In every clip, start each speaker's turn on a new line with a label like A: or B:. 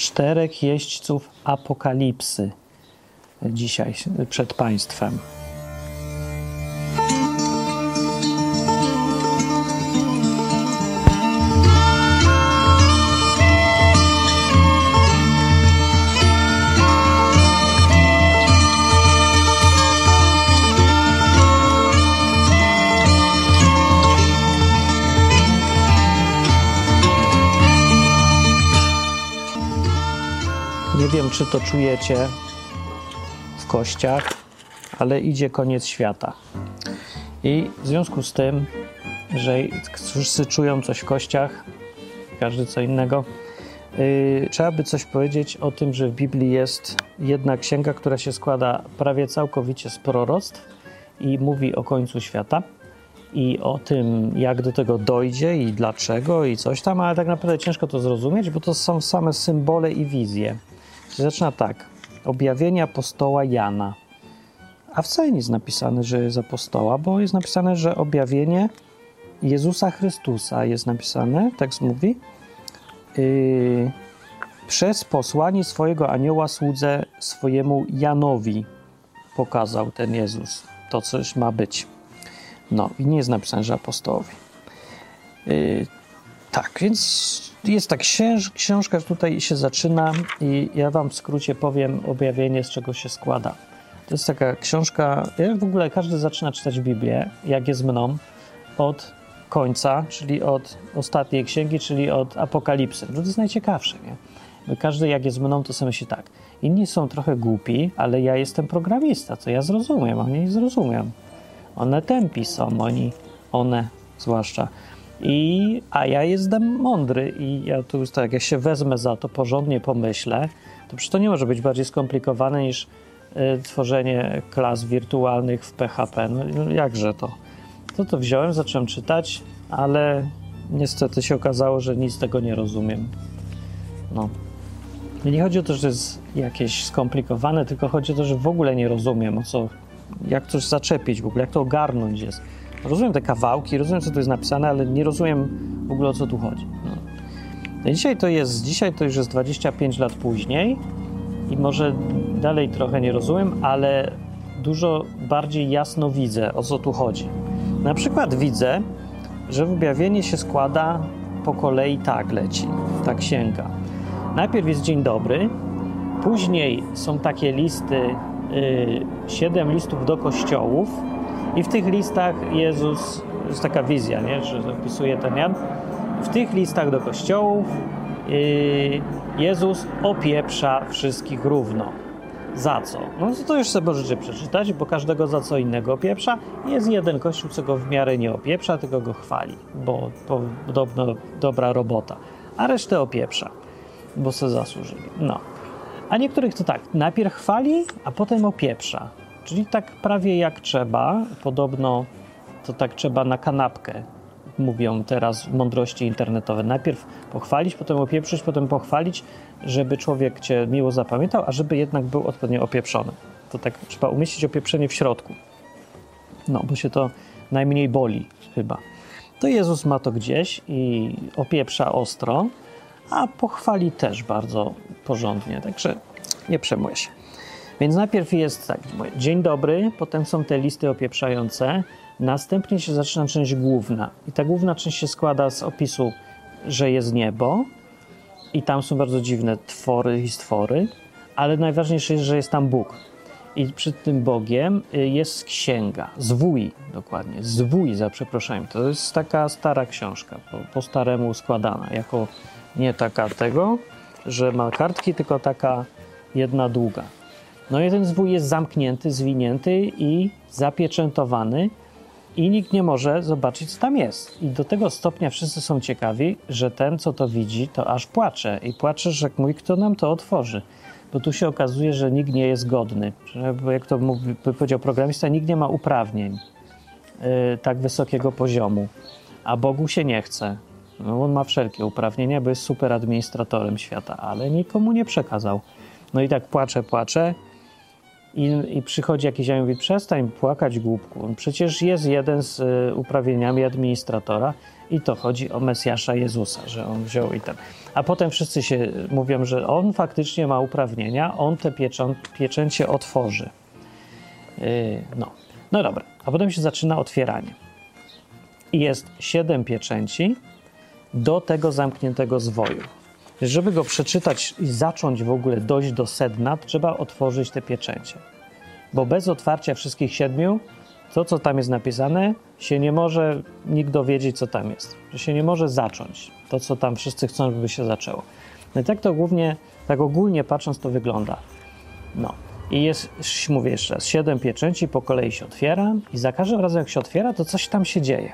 A: czterech jeźdźców apokalipsy dzisiaj przed Państwem. Czy to czujecie w kościach, ale idzie koniec świata. I w związku z tym, że wszyscy czują coś w kościach, każdy co innego, yy, trzeba by coś powiedzieć o tym, że w Biblii jest jedna księga, która się składa prawie całkowicie z proroctw i mówi o końcu świata i o tym, jak do tego dojdzie i dlaczego i coś tam, ale tak naprawdę ciężko to zrozumieć, bo to są same symbole i wizje. Zaczyna tak. Objawienie apostoła Jana. A wcale nie jest napisane, że jest apostoła, bo jest napisane, że objawienie Jezusa Chrystusa jest napisane, tekst mówi, yy, przez posłanie swojego anioła słudze swojemu Janowi pokazał ten Jezus. To coś ma być. No i nie jest napisane, że apostołowi. Yy, tak, więc jest tak, książka tutaj się zaczyna i ja wam w skrócie powiem objawienie, z czego się składa. To jest taka książka, jak w ogóle każdy zaczyna czytać Biblię, jak jest mną, od końca, czyli od ostatniej księgi, czyli od Apokalipsy. No to jest najciekawsze, nie? Bo każdy jak jest mną, to sobie myśli tak. Inni są trochę głupi, ale ja jestem programista, to ja zrozumiem, oni nie zrozumiem. One tępi są, oni, one zwłaszcza. I, a ja jestem mądry i ja tu już tak, jak się wezmę za to, porządnie pomyślę, to przecież to nie może być bardziej skomplikowane niż y, tworzenie klas wirtualnych w PHP. No, no jakże to? To to wziąłem, zacząłem czytać, ale niestety się okazało, że nic tego nie rozumiem. No. Nie chodzi o to, że jest jakieś skomplikowane, tylko chodzi o to, że w ogóle nie rozumiem, o co, jak coś zaczepić w ogóle, jak to ogarnąć jest. Rozumiem te kawałki, rozumiem, co tu jest napisane, ale nie rozumiem w ogóle, o co tu chodzi. No. no dzisiaj to jest, dzisiaj to już jest 25 lat później i może dalej trochę nie rozumiem, ale dużo bardziej jasno widzę, o co tu chodzi. Na przykład widzę, że w objawienie się składa po kolei tak leci, ta księga. Najpierw jest dzień dobry, później są takie listy, yy, siedem listów do kościołów, i w tych listach Jezus, jest taka wizja, nie? że opisuje ten Jan, w tych listach do kościołów yy, Jezus opieprza wszystkich równo. Za co? No to już sobie możecie przeczytać, bo każdego za co innego opieprza. Jest jeden kościół, co go w miarę nie opieprza, tylko go chwali, bo podobno dobra robota. A resztę opieprza, bo se zasłużyli. No. A niektórych to tak, najpierw chwali, a potem opieprza. Czyli tak prawie jak trzeba. Podobno to tak trzeba na kanapkę, mówią teraz mądrości internetowe. Najpierw pochwalić, potem opieprzyć, potem pochwalić, żeby człowiek cię miło zapamiętał, a żeby jednak był odpowiednio opieprzony. To tak trzeba umieścić opieprzenie w środku. No, bo się to najmniej boli chyba. To Jezus ma to gdzieś i opieprza ostro, a pochwali też bardzo porządnie. Także nie przejmuję się. Więc najpierw jest tak, dzień dobry, potem są te listy opieprzające, następnie się zaczyna część główna. I ta główna część się składa z opisu, że jest niebo i tam są bardzo dziwne twory i stwory, ale najważniejsze jest, że jest tam Bóg. I przed tym Bogiem y, jest księga, zwój dokładnie, zwój za przeproszeniem. To jest taka stara książka, po, po staremu składana, jako nie taka tego, że ma kartki, tylko taka jedna długa. No ten zwój jest zamknięty, zwinięty i zapieczętowany i nikt nie może zobaczyć, co tam jest. I do tego stopnia wszyscy są ciekawi, że ten, co to widzi, to aż płacze. I płacze, że mój, kto nam to otworzy. Bo tu się okazuje, że nikt nie jest godny. Bo jak to mówi, powiedział programista, nikt nie ma uprawnień yy, tak wysokiego poziomu. A Bogu się nie chce. No, on ma wszelkie uprawnienia, bo jest super administratorem świata, ale nikomu nie przekazał. No i tak płacze, płacze I, I przychodzi jakiś i mówi, przestań płakać głupku. Przecież jest jeden z y, uprawnieniami administratora i to chodzi o Mesjasza Jezusa, że on wziął i. A potem wszyscy się mówią, że on faktycznie ma uprawnienia, on te pieczęcie otworzy. Yy, no. no dobra, a potem się zaczyna otwieranie. I jest siedem pieczęci do tego zamkniętego zwoju. Żeby go przeczytać i zacząć w ogóle dojść do sedna, trzeba otworzyć te pieczęcie. Bo bez otwarcia wszystkich siedmiu, to co tam jest napisane, się nie może nikt dowiedzieć, co tam jest. Że się nie może zacząć to, co tam wszyscy chcą, żeby się zaczęło. No i tak to głównie, tak ogólnie patrząc, to wygląda. No. I jest, mówię jeszcze raz, siedem pieczęci po kolei się otwiera i za każdym razem, jak się otwiera, to coś tam się dzieje.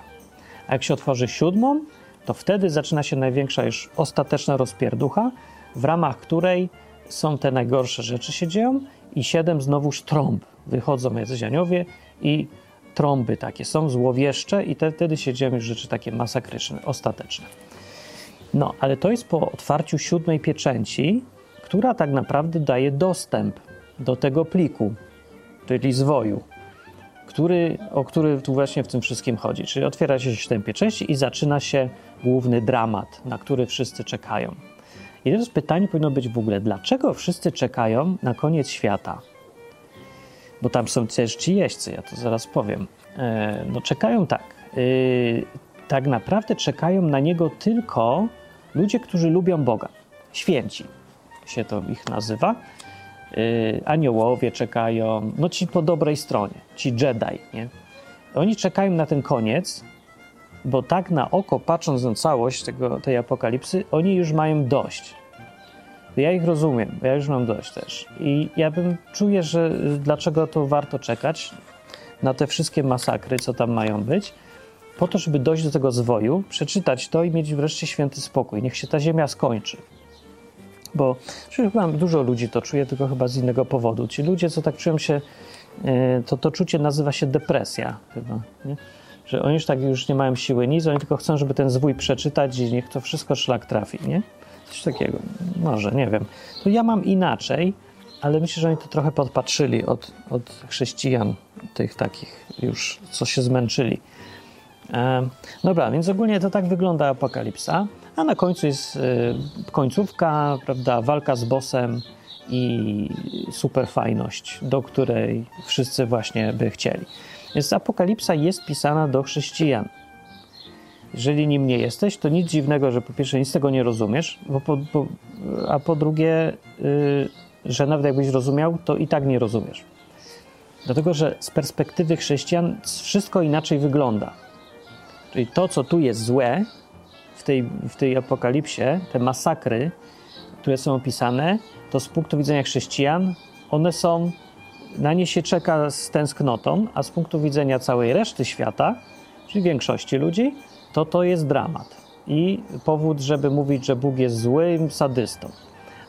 A: A jak się otworzy siódmą, to wtedy zaczyna się największa już ostateczna rozpierducha, w ramach której są te najgorsze rzeczy się dzieją i siedem znowuż trąb. Wychodzą jacyś i trąby takie są złowieszcze i te, wtedy się dzieją już rzeczy takie masakryczne, ostateczne. No, ale to jest po otwarciu siódmej pieczęci, która tak naprawdę daje dostęp do tego pliku, czyli zwoju, który, o który tu właśnie w tym wszystkim chodzi. Czyli otwiera się siedem pieczęci i zaczyna się główny dramat, na który wszyscy czekają. I teraz pytanie powinno być w ogóle, dlaczego wszyscy czekają na koniec świata? Bo tam są też ci jeźdźcy, ja to zaraz powiem. E, no czekają tak. E, tak naprawdę czekają na niego tylko ludzie, którzy lubią Boga. Święci się to ich nazywa. E, aniołowie czekają, no ci po dobrej stronie, ci Jedi, nie? Oni czekają na ten koniec, bo tak na oko, patrząc na całość tego, tej apokalipsy, oni już mają dość. Ja ich rozumiem, ja już mam dość też. I ja bym czuję, że dlaczego to warto czekać na te wszystkie masakry, co tam mają być, po to, żeby dojść do tego zwoju, przeczytać to i mieć wreszcie święty spokój. Niech się ta ziemia skończy. Bo chyba dużo ludzi to czuje, tylko chyba z innego powodu. Ci ludzie, co tak czują się, e, to to czucie nazywa się depresja chyba, nie? że oni już tak już nie mają siły nic, oni tylko chcą, żeby ten zwój przeczytać i niech to wszystko szlak trafi, nie? Coś takiego. Może, nie wiem. To ja mam inaczej, ale myślę, że oni to trochę podpatrzyli od, od chrześcijan, tych takich już, co się zmęczyli. E, dobra, więc ogólnie to tak wygląda apokalipsa, a na końcu jest e, końcówka, prawda, walka z bossem i super fajność, do której wszyscy właśnie by chcieli. Więc apokalipsa jest pisana do chrześcijan. Jeżeli nim nie jesteś, to nic dziwnego, że po pierwsze nic tego nie rozumiesz, po, po, a po drugie, yy, że nawet jakbyś rozumiał, to i tak nie rozumiesz. Dlatego, że z perspektywy chrześcijan wszystko inaczej wygląda. Czyli to, co tu jest złe tej, w tej apokalipsie, te masakry, które są opisane, to z punktu widzenia chrześcijan, one są, na nie się czeka z tęsknotą, a z punktu widzenia całej reszty świata, czyli większości ludzi, to to jest dramat i powód, żeby mówić, że Bóg jest złym sadystą.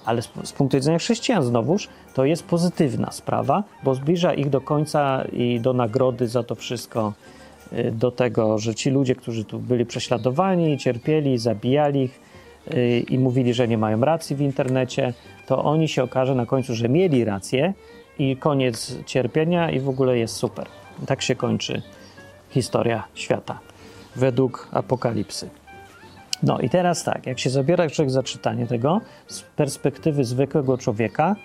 A: Ale z, z punktu widzenia chrześcijan znowuż to jest pozytywna sprawa, bo zbliża ich do końca i do nagrody za to wszystko, do tego, że ci ludzie, którzy tu byli prześladowani, cierpieli, zabijali ich y, i mówili, że nie mają racji w internecie, to oni się okaże na końcu, że mieli rację i koniec cierpienia i w ogóle jest super. Tak się kończy historia świata według Apokalipsy. No i teraz tak, jak się zabiera człowiek za czytanie tego z perspektywy zwykłego człowieka,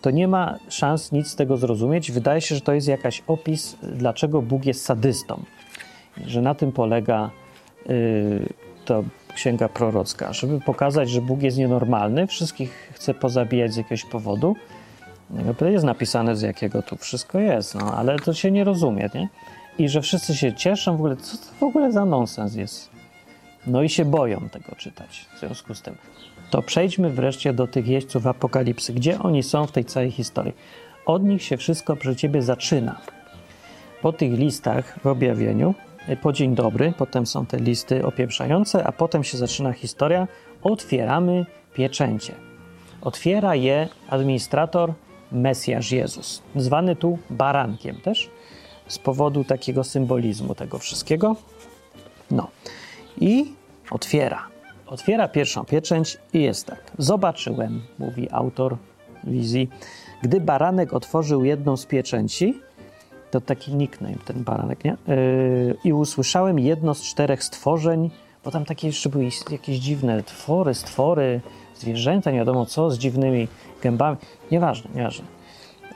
A: to nie ma szans nic z tego zrozumieć. Wydaje się, że to jest jakaś opis, dlaczego Bóg jest sadystą. Że na tym polega yy, to księga prorocka, żeby pokazać, że Bóg jest nienormalny, wszystkich chce pozabijać z jakiegoś powodu. No, to jest napisane, z jakiego tu wszystko jest, no, ale to się nie rozumie, nie? i że wszyscy się cieszą, w ogóle co to w ogóle za nonsens jest. No i się boją tego czytać w związku z tym. To przejdźmy wreszcie do tych jeźdźców apokalipsy. Gdzie oni są w tej całej historii? Od nich się wszystko przy ciebie zaczyna. Po tych listach w objawieniu, y, po dzień dobry, potem są te listy opieprzające, a potem się zaczyna historia. Otwieramy pieczęcie. Otwiera je administrator Mesjasz Jezus, zwany tu barankiem też z powodu takiego symbolizmu tego wszystkiego. No i otwiera. Otwiera pierwszą pieczęć i jest tak. Zobaczyłem, mówi autor wizji. Gdy baranek otworzył jedną z pieczęci, to taki nickname ten baranek, nie? Yy, I usłyszałem jedno z czterech stworzeń, bo tam takie jeszcze były jakieś dziwne twory, stwory, zwierzęta, nie wiadomo co, z dziwnymi gębami. Nieważne, nieważne.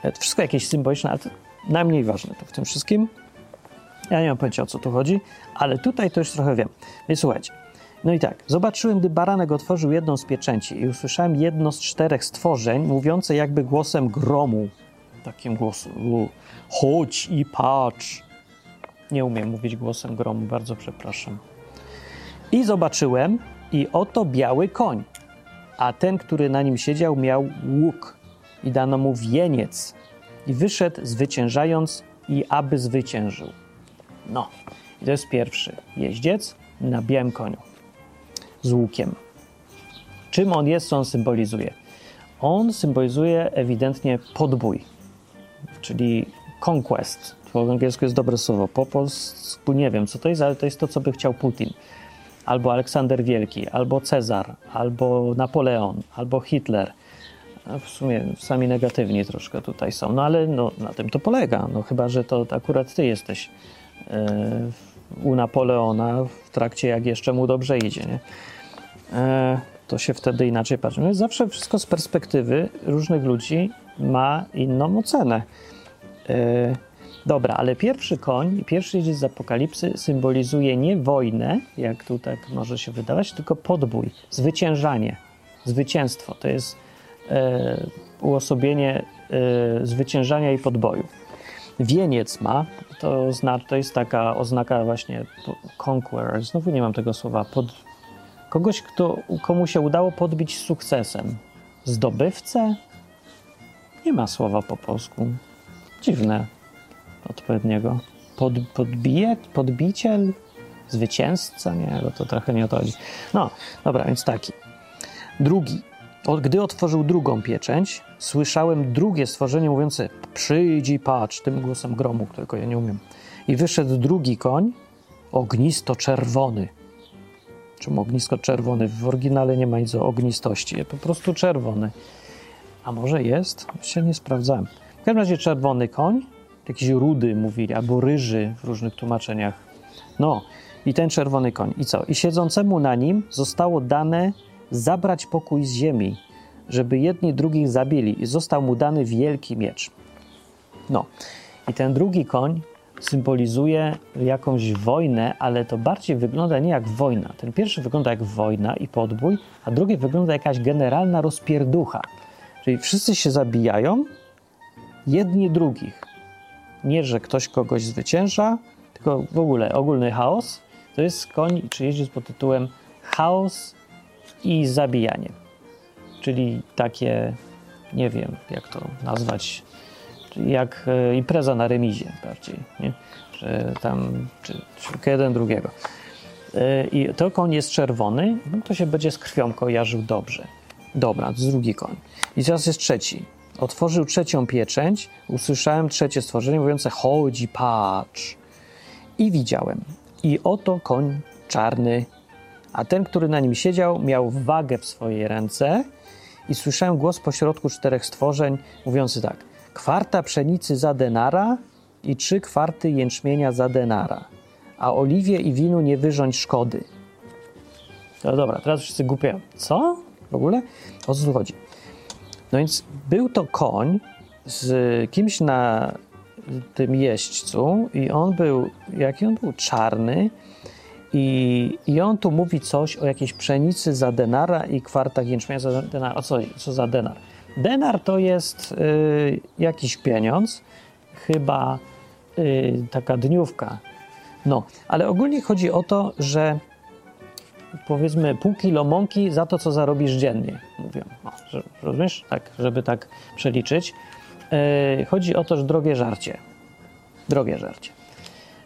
A: E, to wszystko jakieś symboliczne, ale to najmniej ważne to w tym wszystkim. Ja nie mam pojęcia o co tu chodzi, ale tutaj to już trochę wiem. Więc słuchajcie. No i tak, zobaczyłem, gdy baranek otworzył jedną z pieczęci i usłyszałem jedno z czterech stworzeń mówiące jakby głosem gromu. Takim głosem. Chodź i patrz. Nie umiem mówić głosem gromu, bardzo przepraszam. I zobaczyłem, i oto biały koń, a ten, który na nim siedział, miał łuk i dano mu wieniec i wyszedł zwyciężając i aby zwyciężył. No, i to jest pierwszy jeździec na białym koniu z łukiem. Czym on jest, co on symbolizuje? On symbolizuje ewidentnie podbój, czyli conquest. Po angielsku jest dobre słowo. Po polsku nie wiem, co to jest, ale to jest to, co by chciał Putin. Albo Aleksander Wielki, albo Cezar, albo Napoleon, albo Hitler. w sumie sami negatywni troszkę tutaj są, no ale no, na tym to polega. No, chyba, że to akurat ty jesteś yy, u Napoleona w trakcie, jak jeszcze mu dobrze idzie. Nie? E, to się wtedy inaczej patrzy. No zawsze wszystko z perspektywy różnych ludzi ma inną ocenę. E, dobra, ale pierwszy koń, pierwszy jeździec z apokalipsy symbolizuje nie wojnę, jak tu tak może się wydawać, tylko podbój, zwyciężanie, zwycięstwo. To jest e, uosobienie e, zwyciężania i podboju. Wieniec ma, to, zna, to jest taka oznaka właśnie conqueror, znowu nie mam tego słowa, pod, Kogoś, kto, komu się udało podbić sukcesem. Zdobywcę? Nie ma słowa po polsku. Dziwne odpowiedniego. Pod, podbije, podbiciel? Zwycięzca? Nie, bo to trochę nie o to chodzi. No, dobra, więc taki. Drugi. Gdy otworzył drugą pieczęć, słyszałem drugie stworzenie mówiące przyjdź i patrz, tym głosem gromu, którego ja nie umiem. I wyszedł drugi koń, ognisto czerwony, czym ognisko czerwony. W oryginale nie ma nic o ognistości, po prostu czerwony. A może jest? Się nie sprawdzałem. W każdym razie czerwony koń, jakiś rudy mówili, albo ryży w różnych tłumaczeniach. No, i ten czerwony koń. I co? I siedzącemu na nim zostało dane zabrać pokój z ziemi, żeby jedni drugich zabili. I został mu dany wielki miecz. No, i ten drugi koń symbolizuje jakąś wojnę, ale to bardziej wygląda nie jak wojna. Ten pierwszy wygląda jak wojna i podbój, a drugi wygląda jak jakaś generalna rozpierducha. Czyli wszyscy się zabijają, jedni drugich. Nie, że ktoś kogoś zwycięża, tylko w ogóle ogólny chaos. To jest koń czy jeździec pod tytułem chaos i zabijanie. Czyli takie, nie wiem jak to nazwać, jak e, impreza na remizie bardziej, nie? Że tam, czy, czy jeden drugiego. E, I to koń jest czerwony, no to się będzie z krwią kojarzył dobrze. Dobra, to jest drugi koń. I teraz jest trzeci. Otworzył trzecią pieczęć, usłyszałem trzecie stworzenie mówiące chodzi, patrz. I widziałem. I oto koń czarny, a ten, który na nim siedział, miał wagę w swojej ręce i słyszałem głos pośrodku czterech stworzeń mówiący tak – kwarta pszenicy za denara i trzy kwarty jęczmienia za denara, a oliwie i winu nie wyrządź szkody. No dobra, teraz wszyscy głupie. Co? W ogóle? O co tu chodzi? No więc był to koń z kimś na tym jeźdźcu i on był, jaki on był? Czarny i, i on tu mówi coś o jakiejś pszenicy za denara i kwartach jęczmienia za denara. O co, co za denar? Denar to jest y, jakiś pieniądz, chyba y, taka dniówka. No, ale ogólnie chodzi o to, że powiedzmy pół kilo mąki za to, co zarobisz dziennie, mówią. No, że, rozumiesz? Tak, żeby tak przeliczyć. Y, chodzi o to, że drogie żarcie. Drogie żarcie.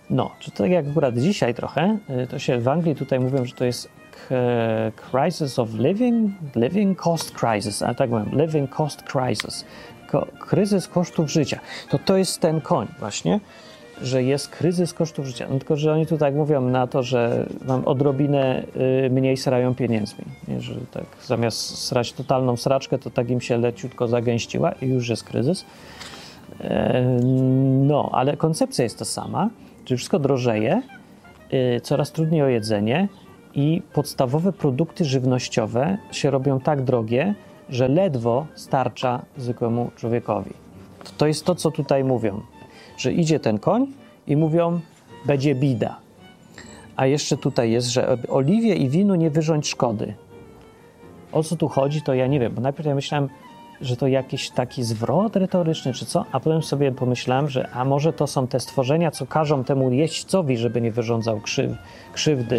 A: No, czy tak jak akurat dzisiaj trochę, y, to się w Anglii tutaj mówią, że to jest crisis of living, living cost crisis, a tak powiem, living cost crisis, kryzys kosztów życia. To to jest ten koń właśnie. Że jest kryzys kosztów życia. No, tylko, że oni tu tak mówią na to, że mam odrobinę y, mniej srają pieniędzmi. Nie, że tak zamiast srać totalną sraczkę, to tak im się leciutko zagęściła i już jest kryzys. E, no, ale koncepcja jest ta sama, czyli wszystko drożeje, y, coraz trudniej o jedzenie i podstawowe produkty żywnościowe się robią tak drogie, że ledwo starcza zwykłemu człowiekowi. To jest to, co tutaj mówią, że idzie ten koń i mówią, będzie bida. A jeszcze tutaj jest, że oliwie i winu nie wyrządź szkody. O co tu chodzi, to ja nie wiem, bo najpierw ja myślałem, że to jakiś taki zwrot retoryczny, czy co, a potem sobie pomyślałem, że a może to są te stworzenia, co każą temu jeźdźcowi, żeby nie wyrządzał krzyw, krzywdy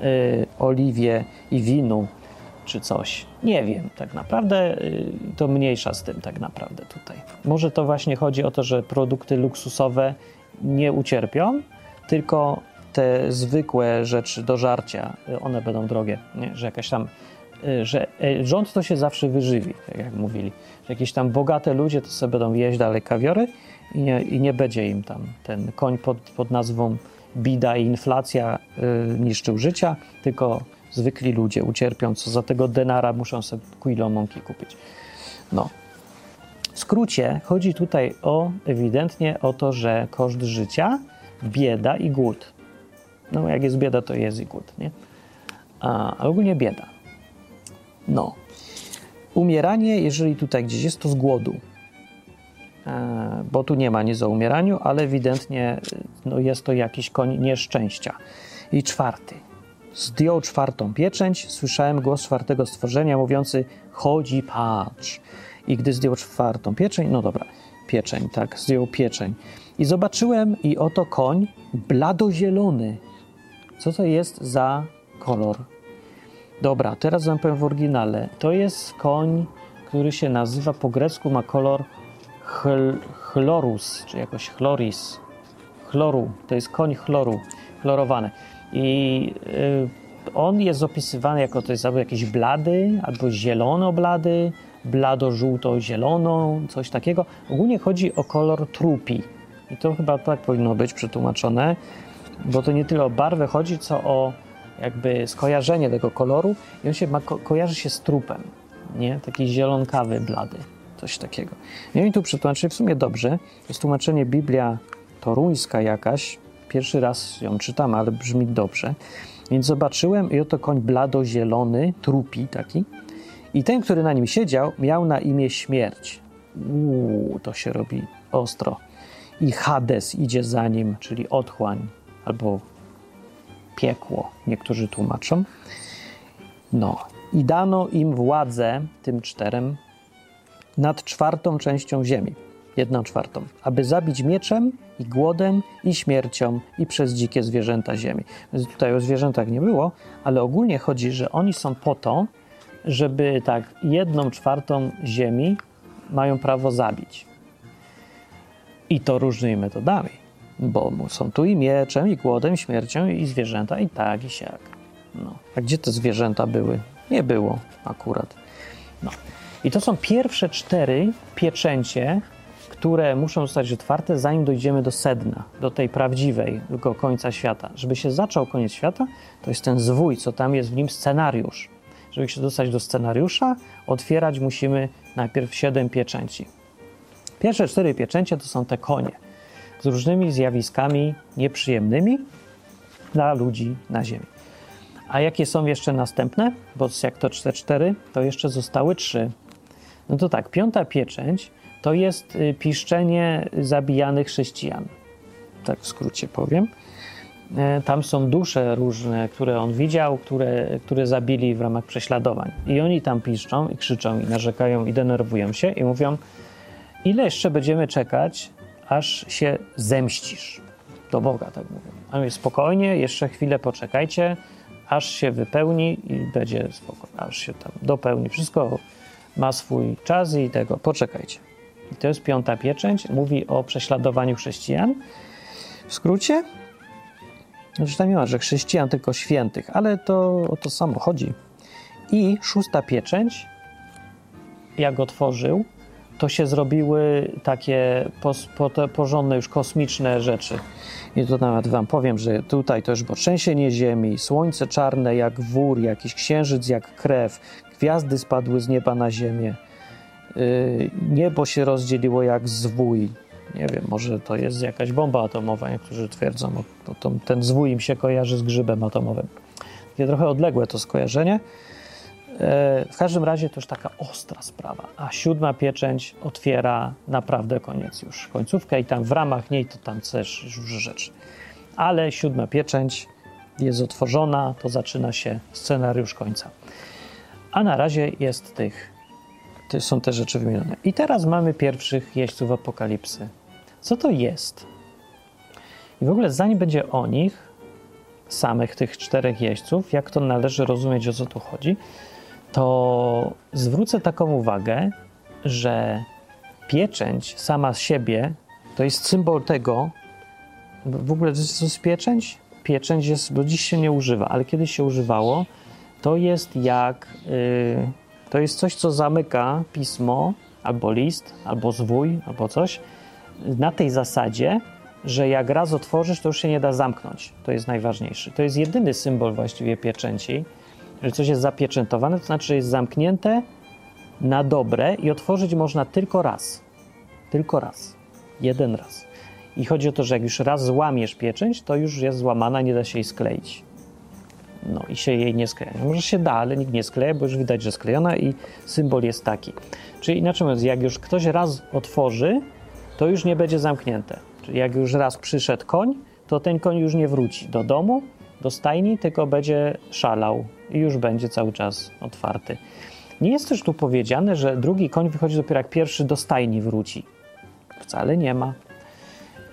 A: yy, oliwie i winu, czy coś. Nie wiem, tak naprawdę yy, to mniejsza z tym tak naprawdę tutaj. Może to właśnie chodzi o to, że produkty luksusowe nie ucierpią, tylko te zwykłe rzeczy do żarcia, y, one będą drogie, nie? że jakaś tam Y, że y, rząd to się zawsze wyżywi, tak jak mówili. Że jakieś tam bogate ludzie to sobie będą jeść dalej kawiory i nie, i nie będzie im tam ten koń pod, pod nazwą bida i inflacja y, niszczył życia, tylko zwykli ludzie ucierpią, co za tego denara muszą sobie kilo mąki kupić. No. W skrócie chodzi tutaj o ewidentnie o to, że koszt życia, bieda i głód. No jak jest bieda, to jest i głód, nie? A, a ogólnie bieda. No. Umieranie, jeżeli tutaj gdzieś jest, to z głodu. E, bo tu nie ma nic o umieraniu, ale ewidentnie no, jest to jakiś koń nieszczęścia. I czwarty. Zdjął czwartą pieczęć, słyszałem głos czwartego stworzenia mówiący: Chodzi, patrz. I gdy zdjął czwartą pieczęć, no dobra, pieczeń, tak, zdjął pieczeń. I zobaczyłem, i oto koń bladozielony. Co to jest za kolor? Dobra, teraz wam powiem w oryginale. To jest koń, który się nazywa po grecku, ma kolor chl chlorus, czy jakoś chloris. Chloru, to jest koń chloru, chlorowany. I y, on jest opisywany jako to jest albo jakiś blady, albo zielono-blady, blado-żółto-zielono, coś takiego. Ogólnie chodzi o kolor trupi. I to chyba tak powinno być przetłumaczone, bo to nie tyle o barwę chodzi, co o jakby skojarzenie tego koloru i on się ma, ko kojarzy się z trupem, nie? Taki zielonkawy, blady, coś takiego. I oni tu przetłumaczyli w sumie dobrze. Jest tłumaczenie Biblia toruńska jakaś. Pierwszy raz ją czytam, ale brzmi dobrze. Więc zobaczyłem i oto koń blado-zielony, trupi taki. I ten, który na nim siedział, miał na imię śmierć. Uuu, to się robi ostro. I Hades idzie za nim, czyli otchłań, albo piekło, niektórzy tłumaczą. No, i dano im władzę, tym czterem, nad czwartą częścią ziemi, jedną czwartą, aby zabić mieczem i głodem i śmiercią i przez dzikie zwierzęta ziemi. Więc tutaj o zwierzętach nie było, ale ogólnie chodzi, że oni są po to, żeby tak jedną czwartą ziemi mają prawo zabić. I to różnymi metodami bo są tu i mieczem, i głodem, śmiercią, i zwierzęta, i tak, i siak. No. A gdzie te zwierzęta były? Nie było akurat. No. I to są pierwsze cztery pieczęcie, które muszą zostać otwarte, zanim dojdziemy do sedna, do tej prawdziwej, do końca świata. Żeby się zaczął koniec świata, to jest ten zwój, co tam jest w nim scenariusz. Żeby się dostać do scenariusza, otwierać musimy najpierw siedem pieczęci. Pierwsze cztery pieczęcie to są te konie z różnymi zjawiskami nieprzyjemnymi dla ludzi na Ziemi. A jakie są jeszcze następne? Bo jak to 4-4, to jeszcze zostały trzy. No to tak, piąta pieczęć to jest y, piszczenie zabijanych chrześcijan. Tak w skrócie powiem. E, tam są dusze różne, które on widział, które, które zabili w ramach prześladowań. I oni tam piszczą i krzyczą i narzekają i denerwują się i mówią, ile jeszcze będziemy czekać, aż się zemścisz. Do Boga, tak mówię. A mówię, spokojnie, jeszcze chwilę poczekajcie, aż się wypełni i będzie spokój, aż się tam dopełni. Wszystko ma swój czas i tego, poczekajcie. I to jest piąta pieczęć, mówi o prześladowaniu chrześcijan. W skrócie, znaczy tam nie ma, że chrześcijan, tylko świętych, ale to o to samo chodzi. I szósta pieczęć, jak otworzył, to się zrobiły takie pos, po, porządne, już kosmiczne rzeczy. I to nawet wam powiem, że tutaj to już było trzęsienie ziemi, słońce czarne jak wór, jakiś księżyc jak krew, gwiazdy spadły z nieba na ziemię, niebo się rozdzieliło jak zwój. Nie wiem, może to jest jakaś bomba atomowa, niektórzy twierdzą, to, to, ten zwój im się kojarzy z grzybem atomowym. Takie trochę odległe to skojarzenie. E, w każdym razie to już taka ostra sprawa, a siódma pieczęć otwiera naprawdę koniec już, końcówkę i tam w ramach niej to tam też już rzeczy. Ale siódma pieczęć jest otworzona, to zaczyna się scenariusz końca. A na razie jest tych, to są te rzeczy wymienione. I teraz mamy pierwszych jeźdźców apokalipsy. Co to jest? I w ogóle zanim będzie o nich, samych tych czterech jeźdźców, jak to należy rozumieć, o co tu chodzi, to zwrócę taką uwagę, że pieczęć sama z siebie to jest symbol tego, w ogóle to jest pieczęć? Pieczęć jest, do dziś się nie używa, ale kiedyś się używało, to jest jak, yy, to jest coś, co zamyka pismo, albo list, albo zwój, albo coś, na tej zasadzie, że jak raz otworzysz, to już się nie da zamknąć. To jest najważniejszy. To jest jedyny symbol właściwie pieczęci, że coś jest zapieczętowane, to znaczy, że jest zamknięte na dobre i otworzyć można tylko raz. Tylko raz. Jeden raz. I chodzi o to, że jak już raz złamiesz pieczęć, to już jest złamana, nie da się jej skleić. No i się jej nie skleja. Może się da, ale nikt nie skleja, bo już widać, że sklejona i symbol jest taki. Czyli inaczej mówiąc, jak już ktoś raz otworzy, to już nie będzie zamknięte. Czyli jak już raz przyszedł koń, to ten koń już nie wróci do domu, do stajni, tylko będzie szalał i już będzie cały czas otwarty. Nie jest też tu powiedziane, że drugi koń wychodzi dopiero jak pierwszy do stajni wróci. Wcale nie ma.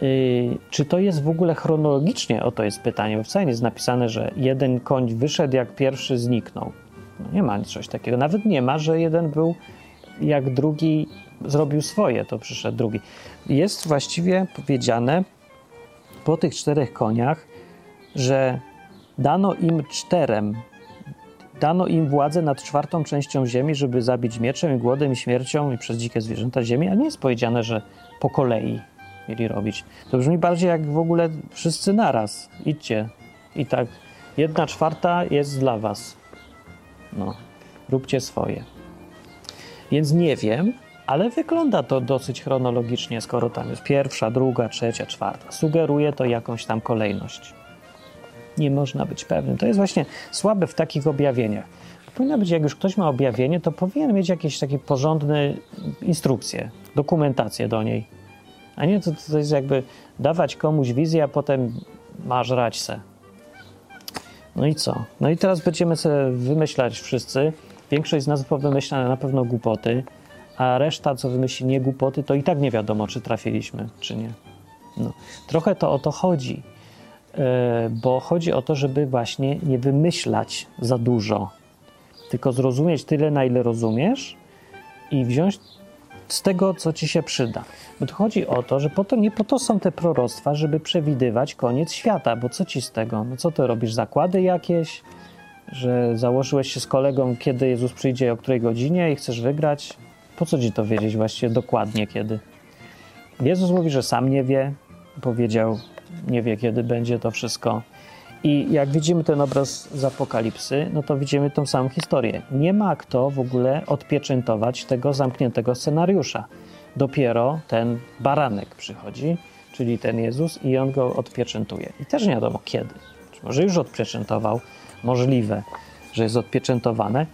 A: Yy, czy to jest w ogóle chronologicznie? O to jest pytanie, bo wcale nie jest napisane, że jeden koń wyszedł, jak pierwszy zniknął. No nie ma czegoś takiego. Nawet nie ma, że jeden był, jak drugi zrobił swoje, to przyszedł drugi. Jest właściwie powiedziane po tych czterech koniach, że dano im czterem, dano im władzę nad czwartą częścią ziemi, żeby zabić mieczem i głodem i śmiercią i przez dzikie zwierzęta ziemi, a nie jest powiedziane, że po kolei mieli robić. To brzmi bardziej jak w ogóle wszyscy naraz. Idźcie. I tak jedna czwarta jest dla was. No, róbcie swoje. Więc nie wiem, ale wygląda to dosyć chronologicznie, skoro tam jest pierwsza, druga, trzecia, czwarta. Sugeruje to jakąś tam kolejność nie można być pewnym. To jest właśnie słabe w takich objawieniach. Powinno być, jak już ktoś ma objawienie, to powinien mieć jakieś takie porządne instrukcje, dokumentację do niej. A nie to, to jest jakby dawać komuś wizję, a potem masz rać se. No i co? No i teraz będziemy sobie wymyślać wszyscy. Większość z nas powymyśla na pewno głupoty, a reszta, co wymyśli nie głupoty, to i tak nie wiadomo, czy trafiliśmy, czy nie. No. Trochę to o to chodzi. E, bo chodzi o to, żeby właśnie nie wymyślać za dużo, tylko zrozumieć tyle, na ile rozumiesz i wziąć z tego, co ci się przyda. Bo to chodzi o to, że po to, nie po to są te proroctwa, żeby przewidywać koniec świata, bo co ci z tego? No co ty robisz? Zakłady jakieś? Że założyłeś się z kolegą, kiedy Jezus przyjdzie, o której godzinie i chcesz wygrać? Po co ci to wiedzieć właściwie dokładnie kiedy? Jezus mówi, że sam nie wie. Powiedział, nie wie, kiedy będzie to wszystko. I jak widzimy ten obraz z Apokalipsy, no to widzimy tą samą historię. Nie ma kto w ogóle odpieczętować tego zamkniętego scenariusza. Dopiero ten baranek przychodzi, czyli ten Jezus, i on go odpieczętuje. I też nie wiadomo kiedy. Czy może już odpieczętował, możliwe, że jest odpieczętowane,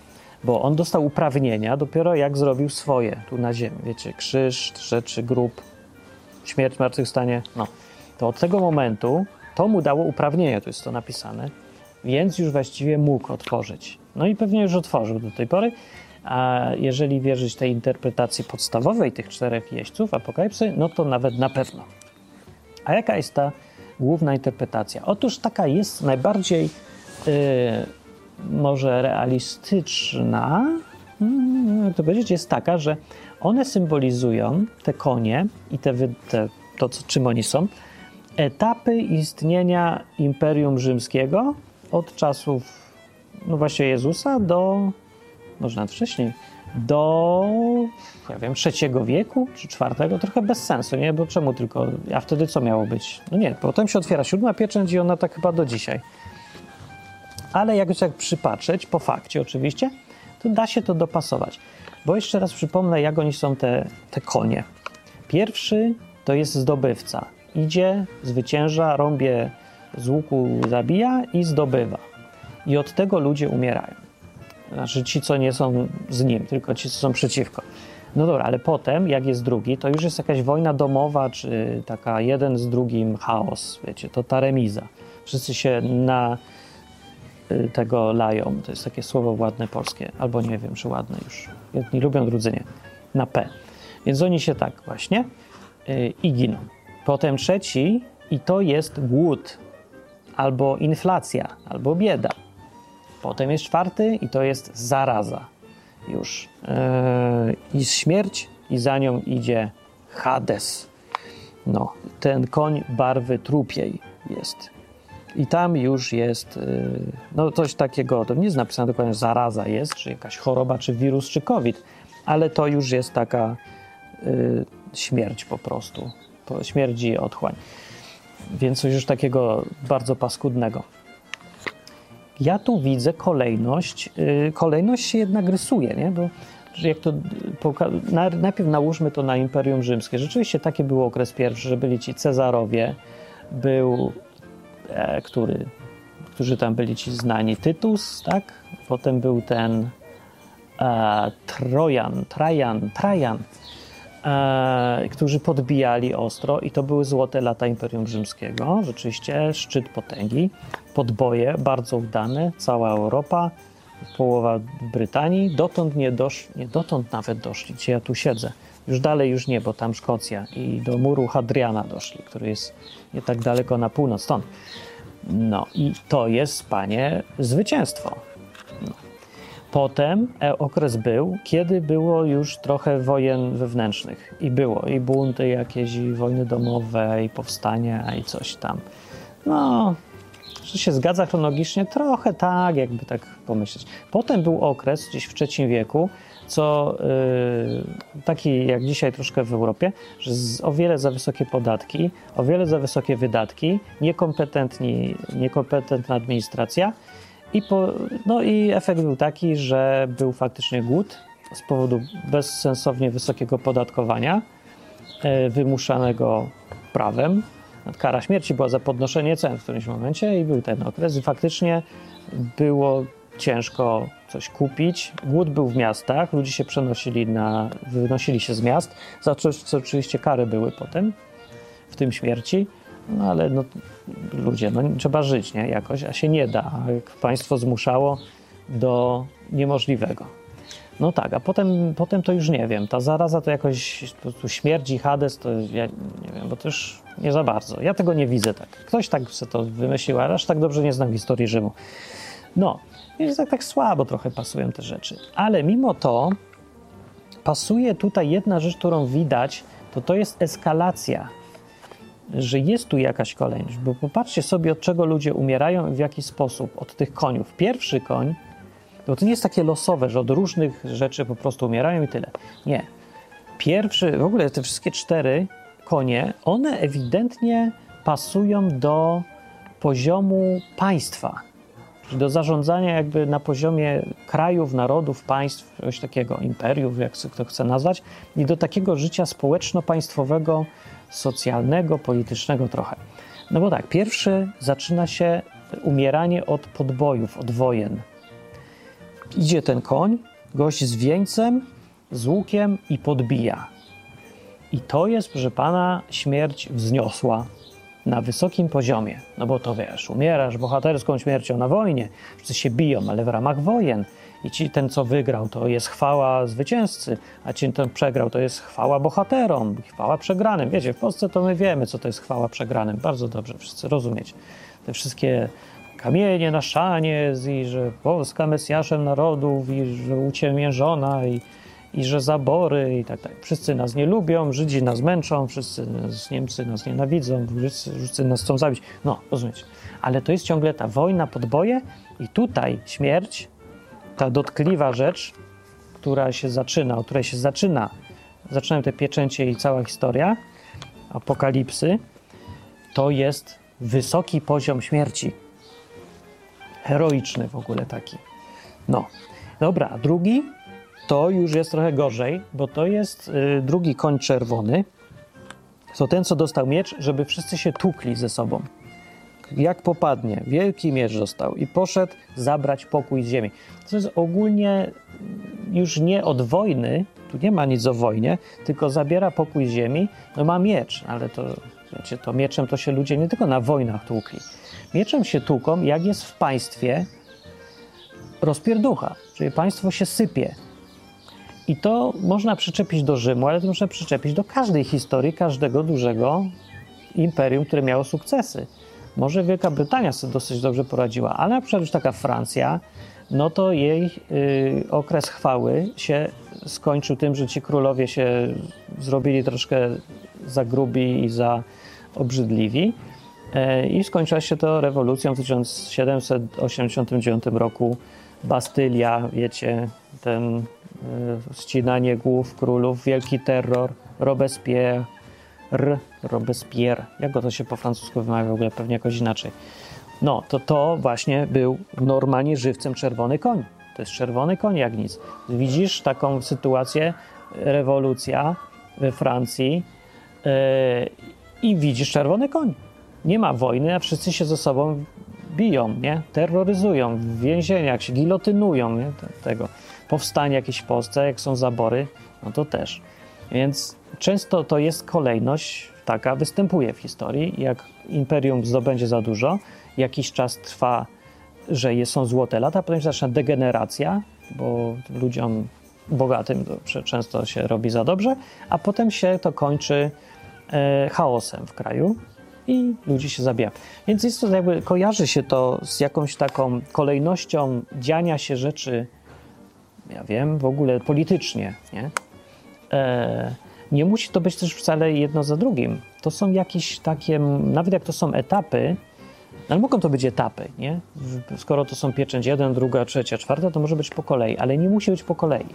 A: bo on dostał uprawnienia dopiero jak zrobił swoje tu na ziemi. Wiecie, krzyż, rzeczy, grób, śmierć, zmartwychwstanie. No to od tego momentu to mu dało uprawnienie, tu jest to napisane, więc już właściwie mógł otworzyć. No i pewnie już otworzył do tej pory, a jeżeli wierzyć tej interpretacji podstawowej tych czterech jeźdźców apokalipsy, no to nawet na pewno. A jaka jest ta główna interpretacja? Otóż taka jest najbardziej yy, może realistyczna, hmm, jak to powiedzieć, jest taka, że one symbolizują te konie i te, te to, czym oni są, etapy istnienia Imperium Rzymskiego od czasów, no właśnie Jezusa do, może nawet wcześniej, do, ja wiem, trzeciego wieku czy czwartego, trochę bez sensu, nie? Bo czemu tylko, a wtedy co miało być? No nie, potem się otwiera siódma pieczęć i ona tak chyba do dzisiaj. Ale jak jak przypatrzeć, po fakcie oczywiście, to da się to dopasować. Bo jeszcze raz przypomnę, jak oni są te, te konie. Pierwszy to jest zdobywca. Idzie, zwycięża, rąbie z łuku zabija i zdobywa. I od tego ludzie umierają. Znaczy ci, co nie są z nim, tylko ci, co są przeciwko. No dobra, ale potem, jak jest drugi, to już jest jakaś wojna domowa, czy taka jeden z drugim chaos, wiecie, to ta remiza. Wszyscy się na y, tego lają. To jest takie słowo ładne polskie, albo nie wiem, czy ładne już. Jedni lubią, drudzy nie. Na P. Więc oni się tak właśnie yy, i giną. Potem trzeci, i to jest głód, albo inflacja, albo bieda. Potem jest czwarty i to jest zaraza już. Yy, I śmierć i za nią idzie Hades. No, ten koń barwy trupiej jest. I tam już jest yy, no coś takiego, to nie jest napisane dokładnie, że zaraza jest, czy jakaś choroba, czy wirus, czy COVID, ale to już jest taka yy, śmierć po prostu. Śmierdzi otchłań. Więc coś już takiego bardzo paskudnego. Ja tu widzę kolejność, yy, kolejność się jednak rysuje, nie? Bo jak to najpierw nałóżmy to na Imperium Rzymskie. Rzeczywiście taki był okres pierwszy, że byli ci Cezarowie, był e, który, którzy tam byli ci znani, Tytus, tak? Potem był ten e, Trojan, Trajan, Trajan, e, którzy podbijali ostro i to były złote lata Imperium Rzymskiego. Rzeczywiście szczyt potęgi, podboje bardzo udane, cała Europa, połowa Brytanii. Dotąd nie doszli, nie dotąd nawet doszli, gdzie ja tu siedzę. Już dalej już nie, bo tam Szkocja i do muru Hadriana doszli, który jest nie tak daleko na północ stąd. No i to jest, panie, zwycięstwo. No. Potem e, okres był, kiedy było już trochę wojen wewnętrznych i było i bunty jakieś, i wojny domowe, i powstania, i coś tam. No, czy się zgadza chronologicznie? Trochę tak, jakby tak pomyśleć. Potem był okres gdzieś w III wieku, co yy, taki jak dzisiaj troszkę w Europie, że z, o wiele za wysokie podatki, o wiele za wysokie wydatki, niekompetentni, niekompetentna administracja i, po, no i efekt był taki, że był faktycznie głód z powodu bezsensownie wysokiego podatkowania yy, wymuszanego prawem. Kara śmierci była za podnoszenie cen w którymś momencie i był ten okres i faktycznie było ciężko coś kupić. Głód był w miastach, ludzie się przenosili na, wynosili się z miast, za co, co oczywiście kary były potem, w tym śmierci, no ale no, ludzie, no trzeba żyć, nie, jakoś, a się nie da, państwo zmuszało do niemożliwego. No tak, a potem, potem to już nie wiem, ta zaraza to jakoś po prostu śmierdzi, Hades, to ja nie wiem, bo już nie za bardzo. Ja tego nie widzę tak. Ktoś tak sobie to wymyślił, ale aż tak dobrze nie znam historii Rzymu. No, więc tak, tak słabo trochę pasują te rzeczy. Ale mimo to pasuje tutaj jedna rzecz, którą widać, to to jest eskalacja, że jest tu jakaś kolejność, bo popatrzcie sobie, od czego ludzie umierają i w jaki sposób. Od tych koniów. Pierwszy koń, bo to nie jest takie losowe, że od różnych rzeczy po prostu umierają i tyle. Nie. Pierwszy, w ogóle te wszystkie cztery konie, one ewidentnie pasują do poziomu państwa do zarządzania jakby na poziomie krajów, narodów, państw, coś takiego, imperiów, jak kto chce nazwać, i do takiego życia społeczno-państwowego, socjalnego, politycznego trochę. No bo tak, pierwszy zaczyna się umieranie od podbojów, od wojen. Idzie ten koń, gość z wieńcem, z łukiem i podbija. I to jest, proszę pana, śmierć wzniosła, na wysokim poziomie. No bo to wiesz, umierasz bohaterską śmiercią na wojnie, wszyscy się biją, ale w ramach wojen. I ci, ten, co wygrał, to jest chwała zwycięzcy, a ci, ten przegrał, to jest chwała bohaterom, chwała przegranym. Wiecie, w Polsce to my wiemy, co to jest chwała przegranym. Bardzo dobrze, wszyscy rozumieć. Te wszystkie kamienie na szanie, i że Polska Mesjaszem narodów, i że uciemiężona, i i że zabory i tak dalej. Wszyscy nas nie lubią, Żydzi nas męczą, wszyscy Niemcy nas nienawidzą, wszyscy, wszyscy nas chcą zabić. No, rozumiecie. Ale to jest ciągle ta wojna, podboje i tutaj śmierć, ta dotkliwa rzecz, która się zaczyna, od której się zaczyna, zaczynają te pieczęcie i cała historia apokalipsy, to jest wysoki poziom śmierci. Heroiczny w ogóle taki. No, dobra, drugi to już jest trochę gorzej, bo to jest y, drugi koń czerwony. To ten, co dostał miecz, żeby wszyscy się tukli ze sobą. Jak popadnie, wielki miecz dostał i poszedł zabrać pokój z ziemi. To jest ogólnie już nie od wojny, tu nie ma nic o wojnie, tylko zabiera pokój z ziemi, no ma miecz, ale to, wiecie, to mieczem to się ludzie nie tylko na wojnach tłukli. Mieczem się tłuką, jak jest w państwie rozpierducha, czyli państwo się sypie. I to można przyczepić do Rzymu, ale to można przyczepić do każdej historii, każdego dużego imperium, które miało sukcesy. Może Wielka Brytania sobie dosyć dobrze poradziła, ale na przykład już taka Francja, no to jej y, okres chwały się skończył tym, że ci królowie się zrobili troszkę za grubi i za obrzydliwi. E, I skończyła się to rewolucją w 1789 roku. Bastylia, wiecie, ten y, ścinanie głów królów, wielki terror, Robespierre, Robespierre. Jak go to się po francusku wymawia w ogóle? Pewnie jakoś inaczej. No, to to właśnie był normalnie żywcem czerwony koń. To jest czerwony koń jak nic. Widzisz taką sytuację, rewolucja we Francji yy, i widzisz czerwony koń. Nie ma wojny, a wszyscy się ze sobą biją, nie? terroryzują, w więzieniach się gilotynują. Nie? Tego. Powstanie jakieś w Polsce, jak są zabory, no to też. Więc często to jest kolejność taka, występuje w historii. Jak imperium zdobędzie za dużo, jakiś czas trwa, że są złote lata, potem zaczyna degeneracja, bo ludziom bogatym często się robi za dobrze, a potem się to kończy e, chaosem w kraju i ludzi się zabija. Więc jest to jakby, kojarzy się to z jakąś taką kolejnością dziania się rzeczy, ja wiem, w ogóle politycznie, nie? E, nie musi to być też wcale jedno za drugim. To są jakieś takie, nawet jak to są etapy, ale mogą to być etapy, nie? Skoro to są pieczęć jeden, druga, trzecia, czwarta, to może być po kolei, ale nie musi być po kolei.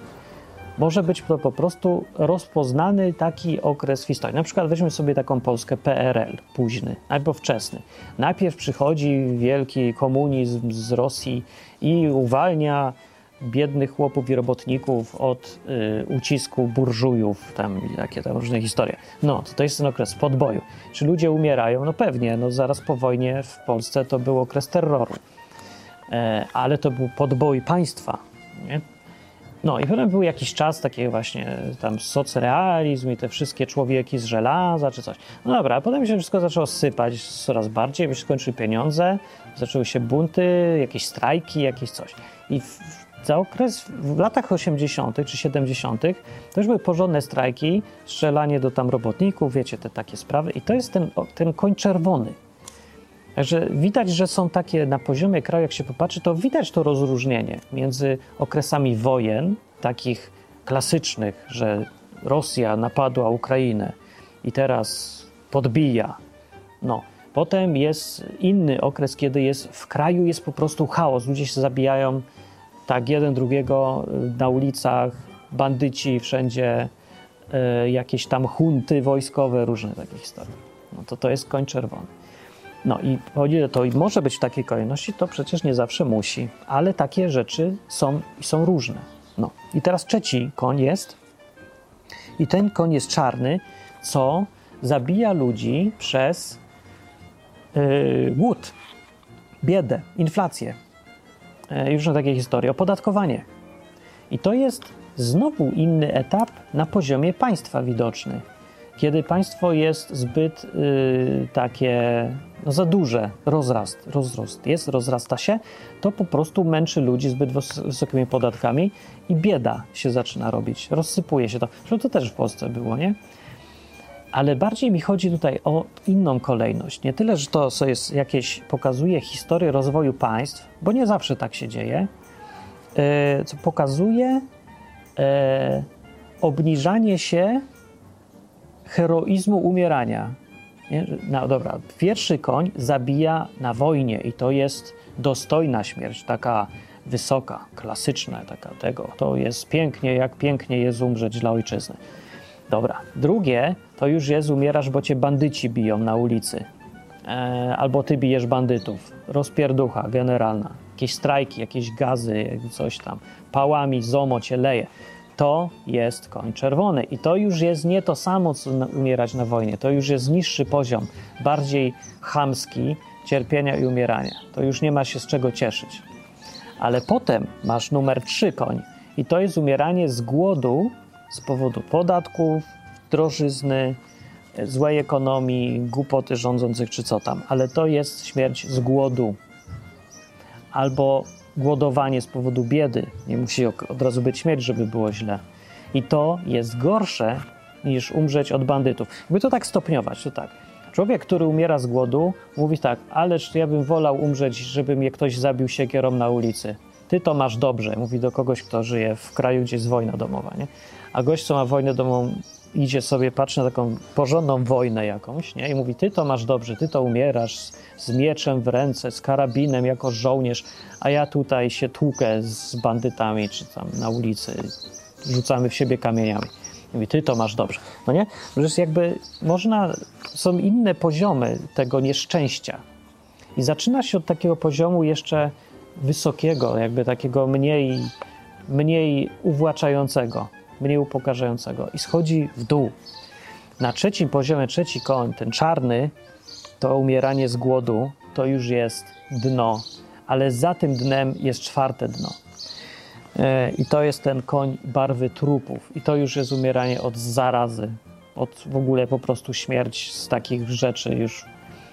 A: Może być to po prostu rozpoznany taki okres w historii. Na przykład weźmy sobie taką Polskę PRL, późny albo wczesny. Najpierw przychodzi wielki komunizm z Rosji i uwalnia biednych chłopów i robotników od y, ucisku burżujów, tam jakie tam różne historie. No, to, to jest ten okres podboju. Czy ludzie umierają? No pewnie, no zaraz po wojnie w Polsce to był okres terroru. E, ale to był podbój państwa, nie? No i potem był jakiś czas takiego właśnie tam socrealizm i te wszystkie człowieki z żelaza czy coś. No dobra, potem się wszystko zaczęło sypać coraz bardziej, bo się skończyły pieniądze, zaczęły się bunty, jakieś strajki, jakieś coś. I w, za okres w latach 80. czy 70. to już były porządne strajki, strzelanie do tam robotników, wiecie, te takie sprawy. I to jest ten, ten koń czerwony. Także widać, że są takie na poziomie kraju, jak się popatrzy, to widać to rozróżnienie między okresami wojen, takich klasycznych, że Rosja napadła Ukrainę i teraz podbija. No. Potem jest inny okres, kiedy jest w kraju jest po prostu chaos, ludzie się zabijają tak jeden drugiego y, na ulicach, bandyci wszędzie, y, jakieś tam hunty wojskowe, różne takie historie. No to to jest koń czerwony. No i o to, i może być w takiej kolejności, to przecież nie zawsze musi, ale takie rzeczy są, są różne. No i teraz trzeci koń jest, i ten koń jest czarny, co zabija ludzi przez yy, głód, biedę, inflację. Już na takiej historii, opodatkowanie. I to jest znowu inny etap na poziomie państwa widoczny. Kiedy państwo jest zbyt yy, takie no za duże, rozrast, rozrost jest, rozrasta się, to po prostu męczy ludzi zbyt wysokimi podatkami i bieda się zaczyna robić, rozsypuje się to. Zresztą to też w Polsce było, nie? Ale bardziej mi chodzi tutaj o inną kolejność. Nie tyle, że to jest jakieś, pokazuje historię rozwoju państw, bo nie zawsze tak się dzieje, yy, co pokazuje yy, obniżanie się heroizmu umierania. Nie? No dobra, pierwszy koń zabija na wojnie i to jest dostojna śmierć, taka wysoka, klasyczna taka tego. To jest pięknie, jak pięknie jest umrzeć dla ojczyzny. Dobra. Drugie to już jest umierasz, bo cię bandyci biją na ulicy. E, albo ty bijesz bandytów. Rozpierducha generalna. Jakieś strajki, jakieś gazy, coś tam. Pałami, zomo cię leje. To jest koń czerwony. I to już jest nie to samo, co umierać na wojnie. To już jest niższy poziom, bardziej chamski cierpienia i umierania. To już nie ma się z czego cieszyć. Ale potem masz numer trzy koń. I to jest umieranie z głodu z powodu podatków, drożyzny, złej ekonomii, głupoty rządzących czy co tam, ale to jest śmierć z głodu albo głodowanie z powodu biedy. Nie musi od razu być śmierć, żeby było źle. I to jest gorsze niż umrzeć od bandytów. Jakby to tak stopniować, to tak. Człowiek, który umiera z głodu, mówi tak, ależ ja bym wolał umrzeć, żeby mnie ktoś zabił siekierą na ulicy. Ty to masz dobrze, mówi do kogoś, kto żyje w kraju, gdzie jest wojna domowa, nie? A gość, co ma wojnę domową, idzie sobie, patrzy na taką porządną wojnę jakąś, nie? I mówi, ty to masz dobrze, ty to umierasz z, z mieczem w ręce, z karabinem jako żołnierz, a ja tutaj się tłukę z bandytami, czy tam na ulicy, rzucamy w siebie kamieniami. I mówi, ty to masz dobrze. No nie? Przecież jakby można, są inne poziomy tego nieszczęścia. I zaczyna się od takiego poziomu jeszcze wysokiego, jakby takiego mniej, mniej uwłaczającego mniej upokarzającego i schodzi w dół. Na trzecim poziomie, trzeci koń, ten czarny, to umieranie z głodu, to już jest dno, ale za tym dnem jest czwarte dno. E, I to jest ten koń barwy trupów. I to już jest umieranie od zarazy, od w ogóle po prostu śmierć z takich rzeczy już.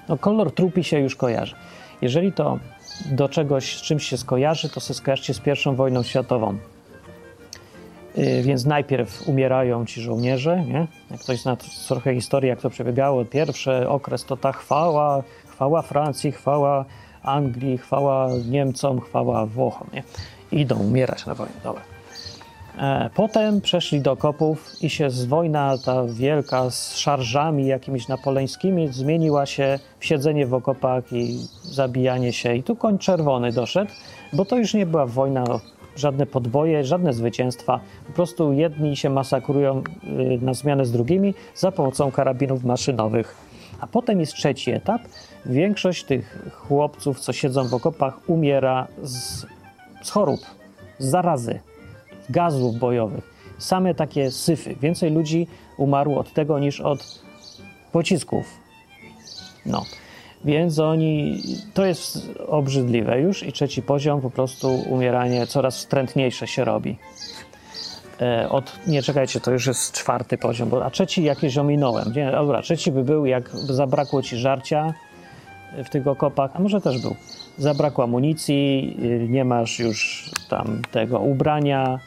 A: No, kolor trupi się już kojarzy. Jeżeli to do czegoś, z czymś się skojarzy, to się skojarzcie z pierwszą wojną światową. Y, więc najpierw umierają ci żołnierze, nie? Jak ktoś zna trochę historii, jak to przebiegało, pierwszy okres to ta chwała, chwała Francji, chwała Anglii, chwała Niemcom, chwała Włochom, nie? Idą umierać na wojnie, dobra. E, potem przeszli do kopów i się z wojna ta wielka z szarżami jakimiś napoleńskimi zmieniła się w siedzenie w okopach i zabijanie się. I tu koń czerwony doszedł, bo to już nie była wojna żadne podboje, żadne zwycięstwa. Po prostu jedni się masakrują y, na zmianę z drugimi za pomocą karabinów maszynowych. A potem jest trzeci etap. Większość tych chłopców, co siedzą w okopach, umiera z, z chorób, z zarazy, gazów bojowych. Same takie syfy. Więcej ludzi umarło od tego niż od pocisków. No. Więc oni, to jest obrzydliwe już i trzeci poziom, po prostu umieranie coraz wstrętniejsze się robi. E, od, nie czekajcie, to już jest czwarty poziom, bo, a trzeci jakieś ominąłem. Nie, dobra, trzeci by był, jak zabrakło ci żarcia w tych okopach, a może też był. Zabrakło amunicji, y, nie masz już tam tego ubrania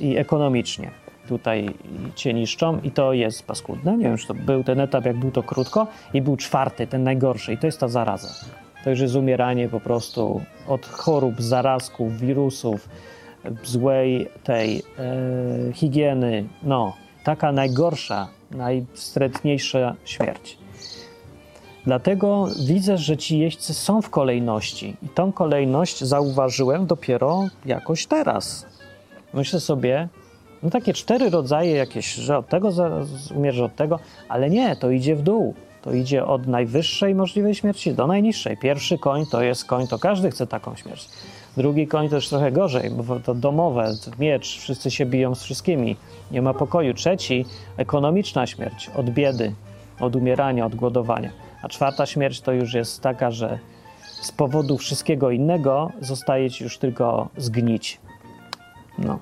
A: i ekonomicznie tutaj cię niszczą i to jest paskudne. Nie wiem, czy to był ten etap, jak był to krótko i był czwarty, ten najgorszy i to jest ta zaraza. To jest umieranie po prostu od chorób, zarazków, wirusów, złej tej e, higieny. No, taka najgorsza, najwstrętniejsza śmierć. Dlatego widzę, że ci jeźdźcy są w kolejności i tą kolejność zauważyłem dopiero jakoś teraz. Myślę sobie, no takie cztery rodzaje jakieś, że od tego umierze od tego, ale nie, to idzie w dół. To idzie od najwyższej możliwej śmierci do najniższej. Pierwszy koń to jest koń, to każdy chce taką śmierć. Drugi koń to już trochę gorzej, bo to domowe, miecz, wszyscy się biją z wszystkimi, nie ma pokoju. Trzeci, ekonomiczna śmierć, od biedy, od umierania, od głodowania. A czwarta śmierć to już jest taka, że z powodu wszystkiego innego zostaje ci już tylko zgnić. No,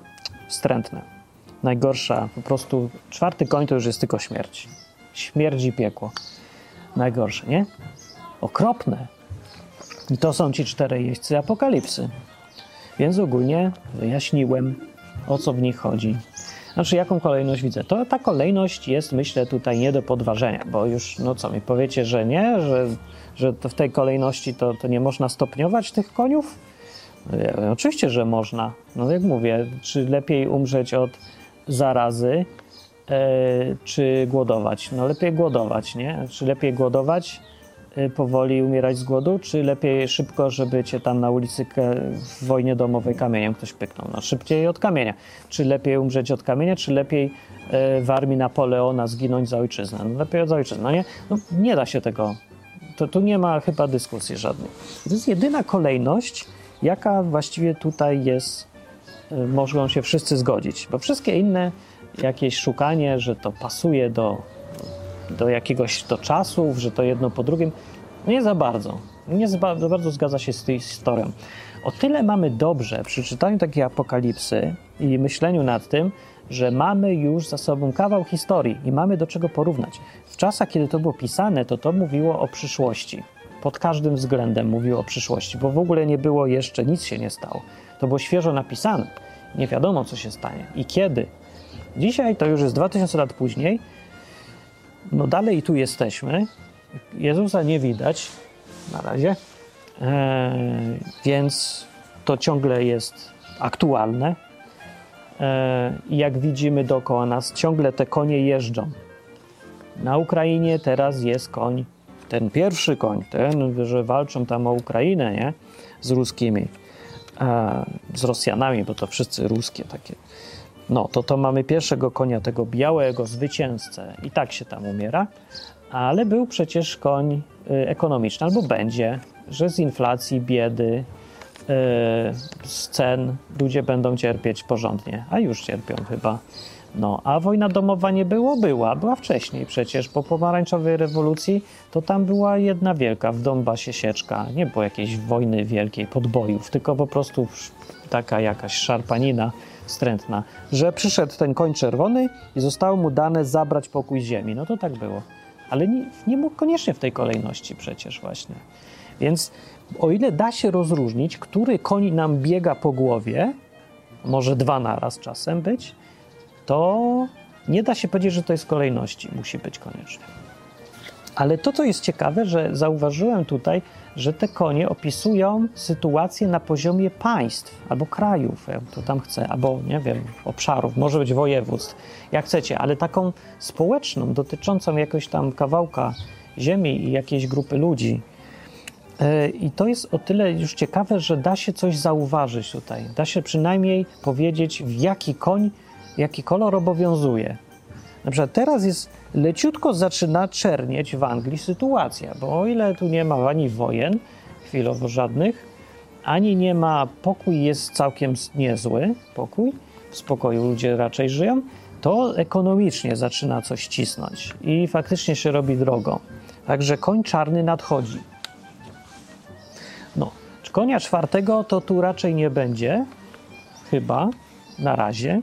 A: wstrętne najgorsza, po prostu czwarty koń to już jest tylko śmierć. Śmierć i piekło. Najgorsze, nie? Okropne. I to są ci cztery jeźdźcy apokalipsy. Więc ogólnie wyjaśniłem, o co w nich chodzi. Znaczy, jaką kolejność widzę? To ta kolejność jest, myślę, tutaj nie do podważenia, bo już, no co mi powiecie, że nie, że, że w tej kolejności to, to nie można stopniować tych koniów? E, oczywiście, że można. No jak mówię, czy lepiej umrzeć od zarazy, e, czy głodować? No lepiej głodować, nie? Czy lepiej głodować y, powoli umierać z głodu, czy lepiej szybko, żeby cię tam na ulicy w wojnie domowej kamieniem ktoś pyknął? No szybciej od kamienia. Czy lepiej umrzeć od kamienia, czy lepiej y, w armii Napoleona zginąć za ojczyznę? No lepiej od ojczyzny, no nie? No, nie da się tego, to tu nie ma chyba dyskusji żadnej. To jest jedyna kolejność, jaka właściwie tutaj jest, mogą się wszyscy zgodzić, bo wszystkie inne jakieś szukanie, że to pasuje do do jakiegoś do czasów, że to jedno po drugim. Nie za bardzo. Nie za bardzo zgadza się z tą historią. O tyle mamy dobrze przy czytaniu takiej apokalipsy i myśleniu nad tym, że mamy już za sobą kawał historii i mamy do czego porównać. W czasach, kiedy to było pisane, to to mówiło o przyszłości. Pod każdym względem mówiło o przyszłości, bo w ogóle nie było jeszcze, nic się nie stało. To było świeżo napisane. Nie wiadomo, co się stanie i kiedy. Dzisiaj to już jest 2000 lat później no dalej tu jesteśmy. Jezusa nie widać na razie, e, więc to ciągle jest aktualne. E, jak widzimy dookoła nas, ciągle te konie jeżdżą. Na Ukrainie teraz jest koń, ten pierwszy koń, ten, że walczą tam o Ukrainę, nie? Z ruskimi, z Rosjanami, bo to wszyscy ruskie takie. No, to to mamy pierwszego konia, tego białego zwycięzcę. I tak się tam umiera, ale był przecież koń y, ekonomiczny, albo będzie, że z inflacji, biedy, y, z cen ludzie będą cierpieć porządnie, a już cierpią chyba. No, a wojna domowa nie było? Była, była wcześniej przecież. Po pomarańczowej rewolucji to tam była jedna wielka w Donbasie sieczka. Nie było jakiejś wojny wielkiej, podbojów, tylko po prostu taka jakaś szarpanina strętna, że przyszedł ten koń czerwony i zostało mu dane zabrać pokój ziemi. No to tak było. Ale nie, nie mógł koniecznie w tej kolejności przecież właśnie. Więc o ile da się rozróżnić, który koń nam biega po głowie, może dwa naraz czasem być, to nie da się powiedzieć, że to jest kolejności. Musi być koniecznie. Ale to, co jest ciekawe, że zauważyłem tutaj, że te konie opisują sytuację na poziomie państw albo krajów, jak to tam chce, albo nie wiem, obszarów, może być województw, jak chcecie, ale taką społeczną, dotyczącą jakiegoś tam kawałka ziemi i jakiejś grupy ludzi. E, I to jest o tyle już ciekawe, że da się coś zauważyć tutaj. Da się przynajmniej powiedzieć, w jaki koń, jaki kolor obowiązuje. Na przykład teraz jest leciutko zaczyna czernieć w Anglii sytuacja, bo o ile tu nie ma ani wojen, chwilowo żadnych, ani nie ma, pokój jest całkiem niezły, pokój, w spokoju ludzie raczej żyją, to ekonomicznie zaczyna coś cisnąć i faktycznie się robi drogo. Także koń czarny nadchodzi. No, konia czwartego to tu raczej nie będzie, chyba, na razie.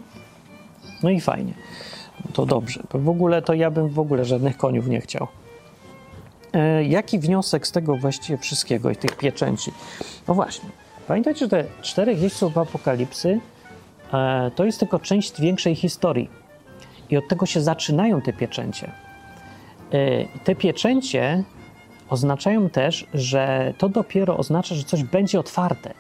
A: No i fajnie to dobrze. W ogóle to ja bym w ogóle żadnych koniów nie chciał. E, jaki wniosek z tego właściwie wszystkiego i tych pieczęci? No właśnie, pamiętajcie, że te czterech jeźdźców apokalipsy e, to jest tylko część większej historii. I od tego się zaczynają te pieczęcie. E, te pieczęcie oznaczają też, że to dopiero oznacza, że coś będzie otwarte.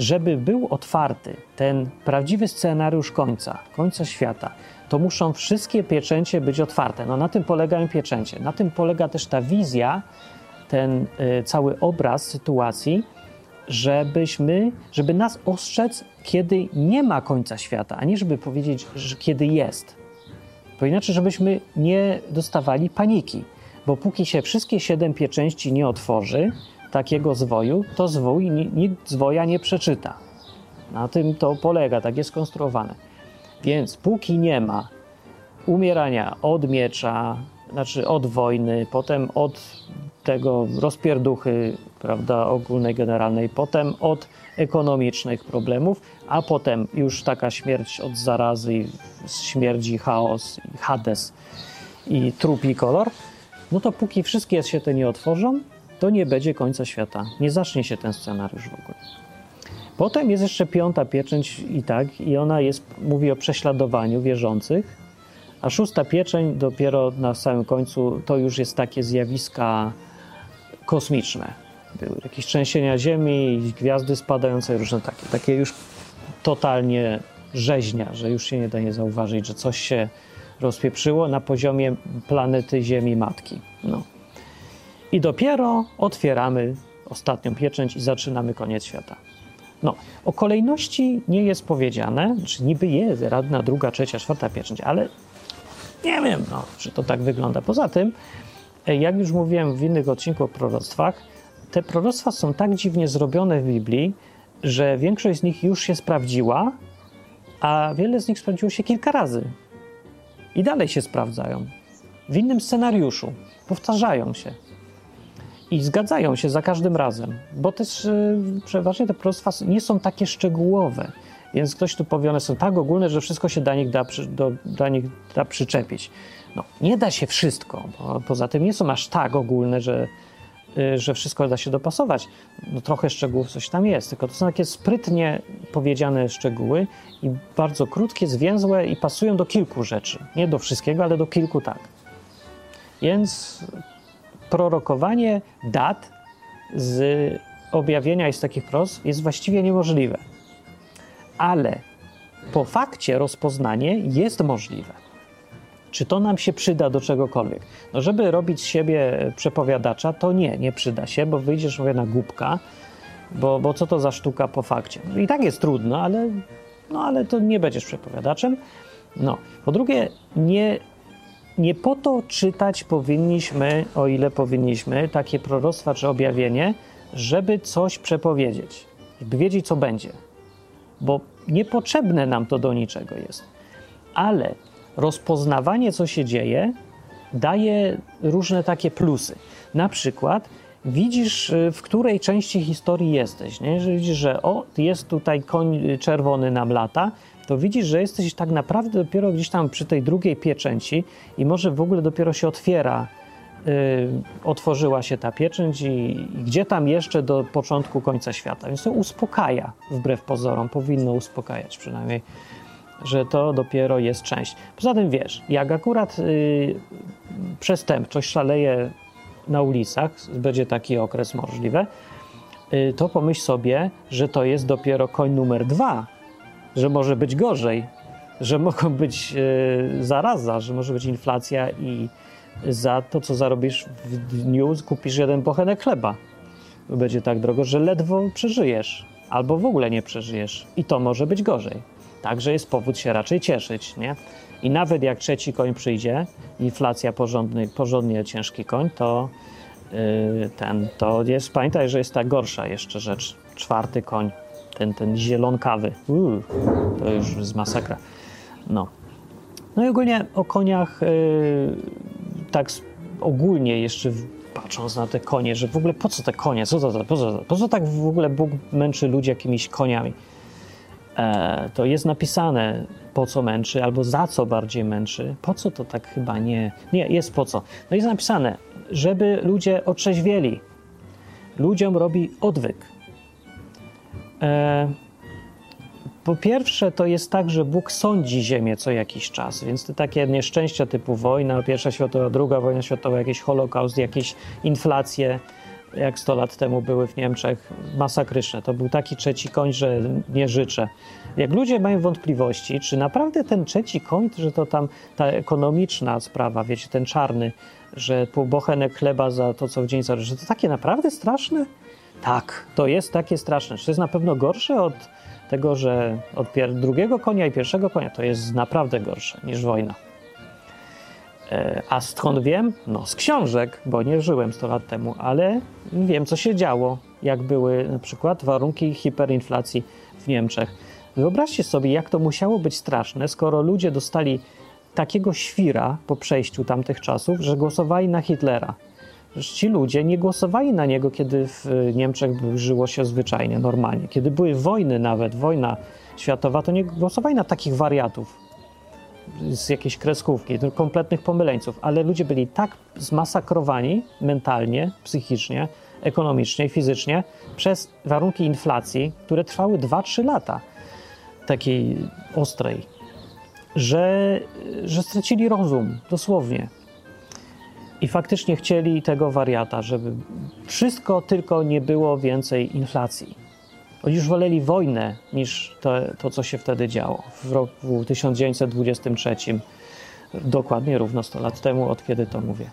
A: Żeby był otwarty ten prawdziwy scenariusz końca, końca świata, to muszą wszystkie pieczęcie być otwarte. No na tym polegają pieczęcie. Na tym polega też ta wizja, ten y, cały obraz sytuacji, żebyśmy, żeby nas ostrzec, kiedy nie ma końca świata, a nie żeby powiedzieć, że kiedy jest. Bo inaczej, żebyśmy nie dostawali paniki, bo póki się wszystkie siedem pieczęści nie otworzy, takiego zwoju, to zwój nikt zwoja nie przeczyta. Na tym to polega, tak jest skonstruowane. Więc póki nie ma umierania od miecza, znaczy od wojny, potem od tego rozpierduchy, prawda, ogólnej, generalnej, potem od ekonomicznych problemów, a potem już taka śmierć od zarazy, śmierdzi chaos, hades i trupi kolor, no to póki wszystkie się te nie otworzą, to nie będzie końca świata. Nie zacznie się ten scenariusz w ogóle. Potem jest jeszcze piąta pieczęć i tak, i ona jest, mówi o prześladowaniu wierzących, a szósta pieczęć dopiero na samym końcu to już jest takie zjawiska kosmiczne. Były jakieś trzęsienia Ziemi, gwiazdy spadające, różne takie. Takie już totalnie rzeźnia, że już się nie da nie zauważyć, że coś się rozpieprzyło na poziomie planety Ziemi Matki. No. I dopiero otwieramy ostatnią pieczęć i zaczynamy koniec świata. No, o kolejności nie jest powiedziane, czy niby jest radna, druga, trzecia, czwarta pieczęć, ale nie wiem, no, czy to tak wygląda. Poza tym, e, jak już mówiłem w innych odcinkach o proroctwach, te proroctwa są tak dziwnie zrobione w Biblii, że większość z nich już się sprawdziła, a wiele z nich sprawdziło się kilka razy. I dalej się sprawdzają. W innym scenariuszu. Powtarzają się. I zgadzają się za każdym razem, bo też yy, przeważnie te proroctwa nie są takie szczegółowe. Więc ktoś tu powie, one są tak ogólne, że wszystko się do nich da, do, do nich da przyczepić. No, nie da się wszystko, bo poza tym nie są aż tak ogólne, że, yy, że wszystko da się dopasować. No, trochę szczegółów coś tam jest, tylko to są takie sprytnie powiedziane szczegóły i bardzo krótkie, zwięzłe i pasują do kilku rzeczy. Nie do wszystkiego, ale do kilku tak. Więc prorokowanie dat z objawienia z takich pros jest właściwie niemożliwe. Ale po fakcie rozpoznanie jest możliwe. Czy to nam się przyda do czegokolwiek? No, żeby robić z siebie przepowiadacza, to nie, nie przyda się, bo wyjdziesz mówię, na głupka, bo, bo co to za sztuka po fakcie? I tak jest trudno, ale, no, ale to nie będziesz przepowiadaczem. No. Po drugie, nie nie po to czytać powinniśmy, o ile powinniśmy, takie proroctwa czy objawienie, żeby coś przepowiedzieć, żeby wiedzieć, co będzie. Bo niepotrzebne nam to do niczego jest. Ale rozpoznawanie, co się dzieje, daje różne takie plusy. Na przykład widzisz, y, w której części historii jesteś. Nie? Że widzisz, że o, jest tutaj koń czerwony nam lata, to widzisz, że jesteś tak naprawdę dopiero gdzieś tam przy tej drugiej pieczęci i może w ogóle dopiero się otwiera, yy, otworzyła się ta pieczęć i, i, gdzie tam jeszcze do początku końca świata. Więc to uspokaja, wbrew pozorom, powinno uspokajać przynajmniej, że to dopiero jest część. Poza tym wiesz, jak akurat yy, przestępczość szaleje na ulicach, będzie taki okres możliwy, yy, to pomyśl sobie, że to jest dopiero koń numer dwa że może być gorzej, że mogą być e, zaraza, że może być inflacja i za to, co zarobisz w dniu, kupisz jeden pochenek chleba. Będzie tak drogo, że ledwo przeżyjesz, albo w ogóle nie przeżyjesz. I to może być gorzej. Także jest powód się raczej cieszyć, nie? I nawet jak trzeci koń przyjdzie, inflacja porządny, porządnie ciężki koń, to yy, ten, to jest, pamiętaj, że jest ta gorsza jeszcze rzecz. Czwarty koń ten, ten zielonkawy. Uuu, to już jest masakra. No. No i ogólnie o koniach yy, tak ogólnie jeszcze patrząc na te konie, że w ogóle po co te konie, co to, po, co, po co tak w ogóle Bóg męczy ludzi jakimiś koniami? E, to jest napisane, po co męczy, albo za co bardziej męczy. Po co to tak chyba nie? Nie, jest po co. No jest napisane, żeby ludzie otrzeźwieli. Ludziom robi odwyk. E, po pierwsze, to jest tak, że Bóg sądzi Ziemię co jakiś czas, więc te takie nieszczęścia typu wojna, pierwsza światowa, druga wojna światowa, jakiś holokaust, jakieś inflacje, jak 100 lat temu były w Niemczech, masakryczne. To był taki trzeci koń, że nie życzę. Jak ludzie mają wątpliwości, czy naprawdę ten trzeci koń, że to tam ta ekonomiczna sprawa, wiecie, ten czarny, że pół bochenek chleba za to, co w dzień zależy, to takie naprawdę straszne? Tak, to jest takie straszne. Czy to jest na pewno gorsze od tego, że od drugiego konia i pierwszego konia to jest naprawdę gorsze niż wojna. E, a skąd wiem? No z książek, bo nie żyłem 100 lat temu, ale wiem, co się działo, jak były na przykład warunki hiperinflacji w Niemczech. Wyobraźcie sobie, jak to musiało być straszne, skoro ludzie dostali takiego świra po przejściu tamtych czasów, że głosowali na Hitlera ci ludzie nie głosowali na niego, kiedy w Niemczech żyło się zwyczajnie, normalnie. Kiedy były wojny nawet, wojna światowa, to nie głosowali na takich wariatów z jakiejś kreskówki, kompletnych pomyleńców, ale ludzie byli tak zmasakrowani mentalnie, psychicznie, ekonomicznie, fizycznie przez warunki inflacji, które trwały 2-3 lata takiej ostrej, że, że stracili rozum, dosłownie. I faktycznie chcieli tego wariata, żeby wszystko tylko nie było więcej inflacji. Oni już woleli wojnę niż to, co się wtedy działo w roku 1923, dokładnie równo 100 lat temu, od kiedy to mówię.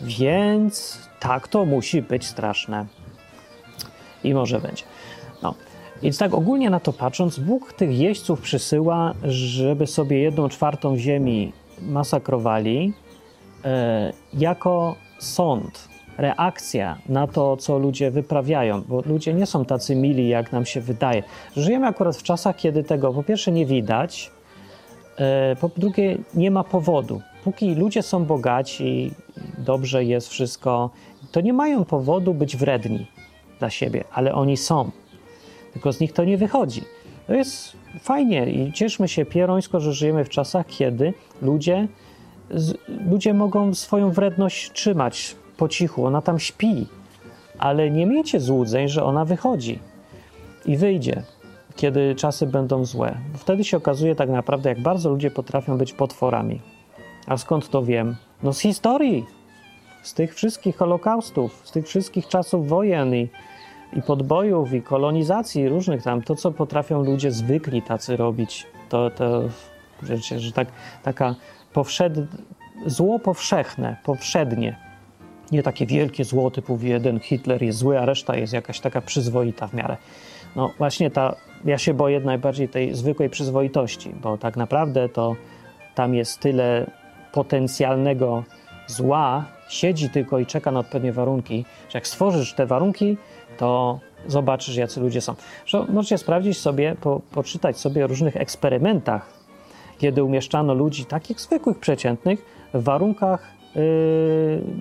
A: Więc tak to musi być straszne. I może będzie. No. Więc tak ogólnie na to patrząc, Bóg tych jeźdźców przysyła, żeby sobie jedną czwartą ziemi masakrowali jako sąd, reakcja na to, co ludzie wyprawiają, bo ludzie nie są tacy mili, jak nam się wydaje. Żyjemy akurat w czasach, kiedy tego po pierwsze nie widać, e, po drugie nie ma powodu. Póki ludzie są bogaci, dobrze jest wszystko, to nie mają powodu być wredni dla siebie, ale oni są. Tylko z nich to nie wychodzi. To jest fajnie i cieszmy się pierońsko, że żyjemy w czasach, kiedy ludzie, ludzie mogą swoją wredność trzymać po cichu. Ona tam śpi, ale nie miejcie złudzeń, że ona wychodzi i wyjdzie, kiedy czasy będą złe. Wtedy się okazuje tak naprawdę, jak bardzo ludzie potrafią być potworami. A skąd to wiem? No z historii, z tych wszystkich holokaustów, z tych wszystkich czasów wojen i, i podbojów, i kolonizacji różnych tam, to co potrafią ludzie zwykli tacy robić, to, to wiecie, że tak, taka powszed... zło powszechne, powszednie, nie takie wielkie zło typu jeden Hitler jest zły, a reszta jest jakaś taka przyzwoita w miarę. No właśnie ta, ja się boję najbardziej tej zwykłej przyzwoitości, bo tak naprawdę to tam jest tyle potencjalnego zła, siedzi tylko i czeka na odpowiednie warunki, że jak stworzysz te warunki, to zobaczysz, jacy ludzie są. Że możecie sprawdzić sobie, po, poczytać sobie o różnych eksperymentach, kiedy umieszczano ludzi takich zwykłych, przeciętnych w warunkach yy,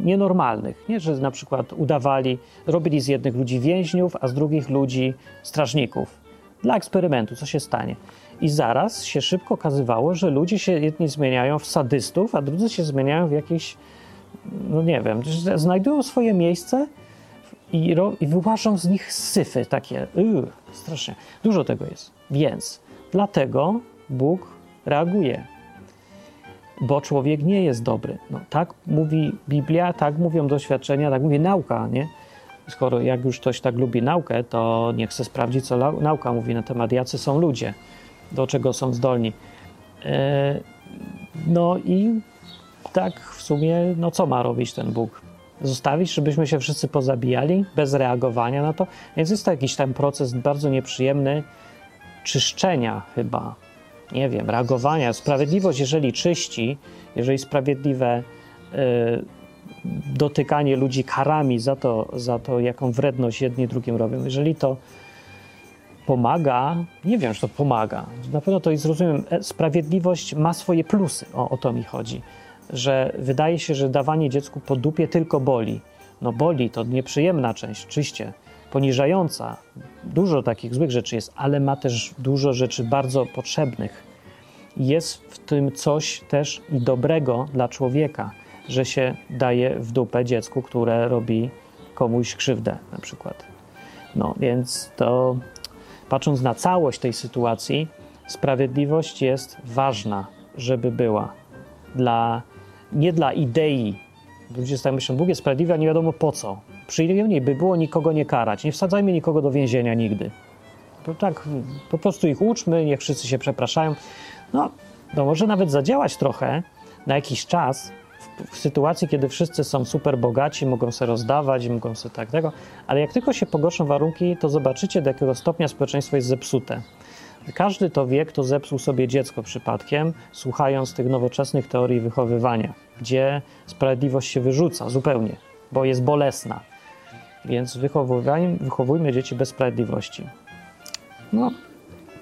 A: nienormalnych. Nie, że na przykład udawali, robili z jednych ludzi więźniów, a z drugich ludzi strażników. Dla eksperymentu, co się stanie. I zaraz się szybko okazywało, że ludzie się jedni zmieniają w sadystów, a drudzy się zmieniają w jakieś, no nie wiem, znajdują swoje miejsce i, i wyłażą z nich syfy takie. Yy, strasznie. Dużo tego jest. Więc dlatego Bóg reaguje bo człowiek nie jest dobry. No, tak mówi Biblia, tak mówią doświadczenia, tak mówi nauka, nie? Skoro jak już ktoś tak lubi naukę, to niech chce sprawdzić, co nauka mówi na temat, jacy są ludzie, do czego są zdolni. E, no i tak w sumie, no co ma robić ten Bóg? Zostawić, żebyśmy się wszyscy pozabijali bez reagowania na to? Więc jest to jakiś tam proces bardzo nieprzyjemny czyszczenia chyba nie wiem, reagowania. Sprawiedliwość, jeżeli czyści, jeżeli sprawiedliwe y, dotykanie ludzi karami za to, za to, jaką wredność jedni drugim robią, jeżeli to pomaga, nie wiem, że to pomaga. Na pewno to i zrozumiem. E, sprawiedliwość ma swoje plusy, o, o to mi chodzi. Że wydaje się, że dawanie dziecku po dupie tylko boli. No boli, to nieprzyjemna część, czyście poniżająca. Dużo takich złych rzeczy jest, ale ma też dużo rzeczy bardzo potrzebnych. Jest w tym coś też i dobrego dla człowieka, że się daje w dupę dziecku, które robi komuś krzywdę, na przykład. No więc to patrząc na całość tej sytuacji, sprawiedliwość jest ważna, żeby była. Dla, nie dla idei. Ludzie tak myślą, Bóg jest sprawiedliwy, a nie wiadomo po co przyjemniej by było nikogo nie karać. Nie wsadzajmy nikogo do więzienia nigdy. Tak, po prostu ich uczmy, niech wszyscy się przepraszają. No, to może nawet zadziałać trochę na jakiś czas, w, sytuacji, kiedy wszyscy są super bogaci, mogą sobie rozdawać, mogą sobie tak tego, ale jak tylko się pogorszą warunki, to zobaczycie, do jakiego stopnia społeczeństwo jest zepsute. Każdy to wie, kto zepsuł sobie dziecko przypadkiem, słuchając tych nowoczesnych teorii wychowywania, gdzie sprawiedliwość się wyrzuca zupełnie, bo jest bolesna. Więc wychowujmy dzieci bez sprawiedliwości. No,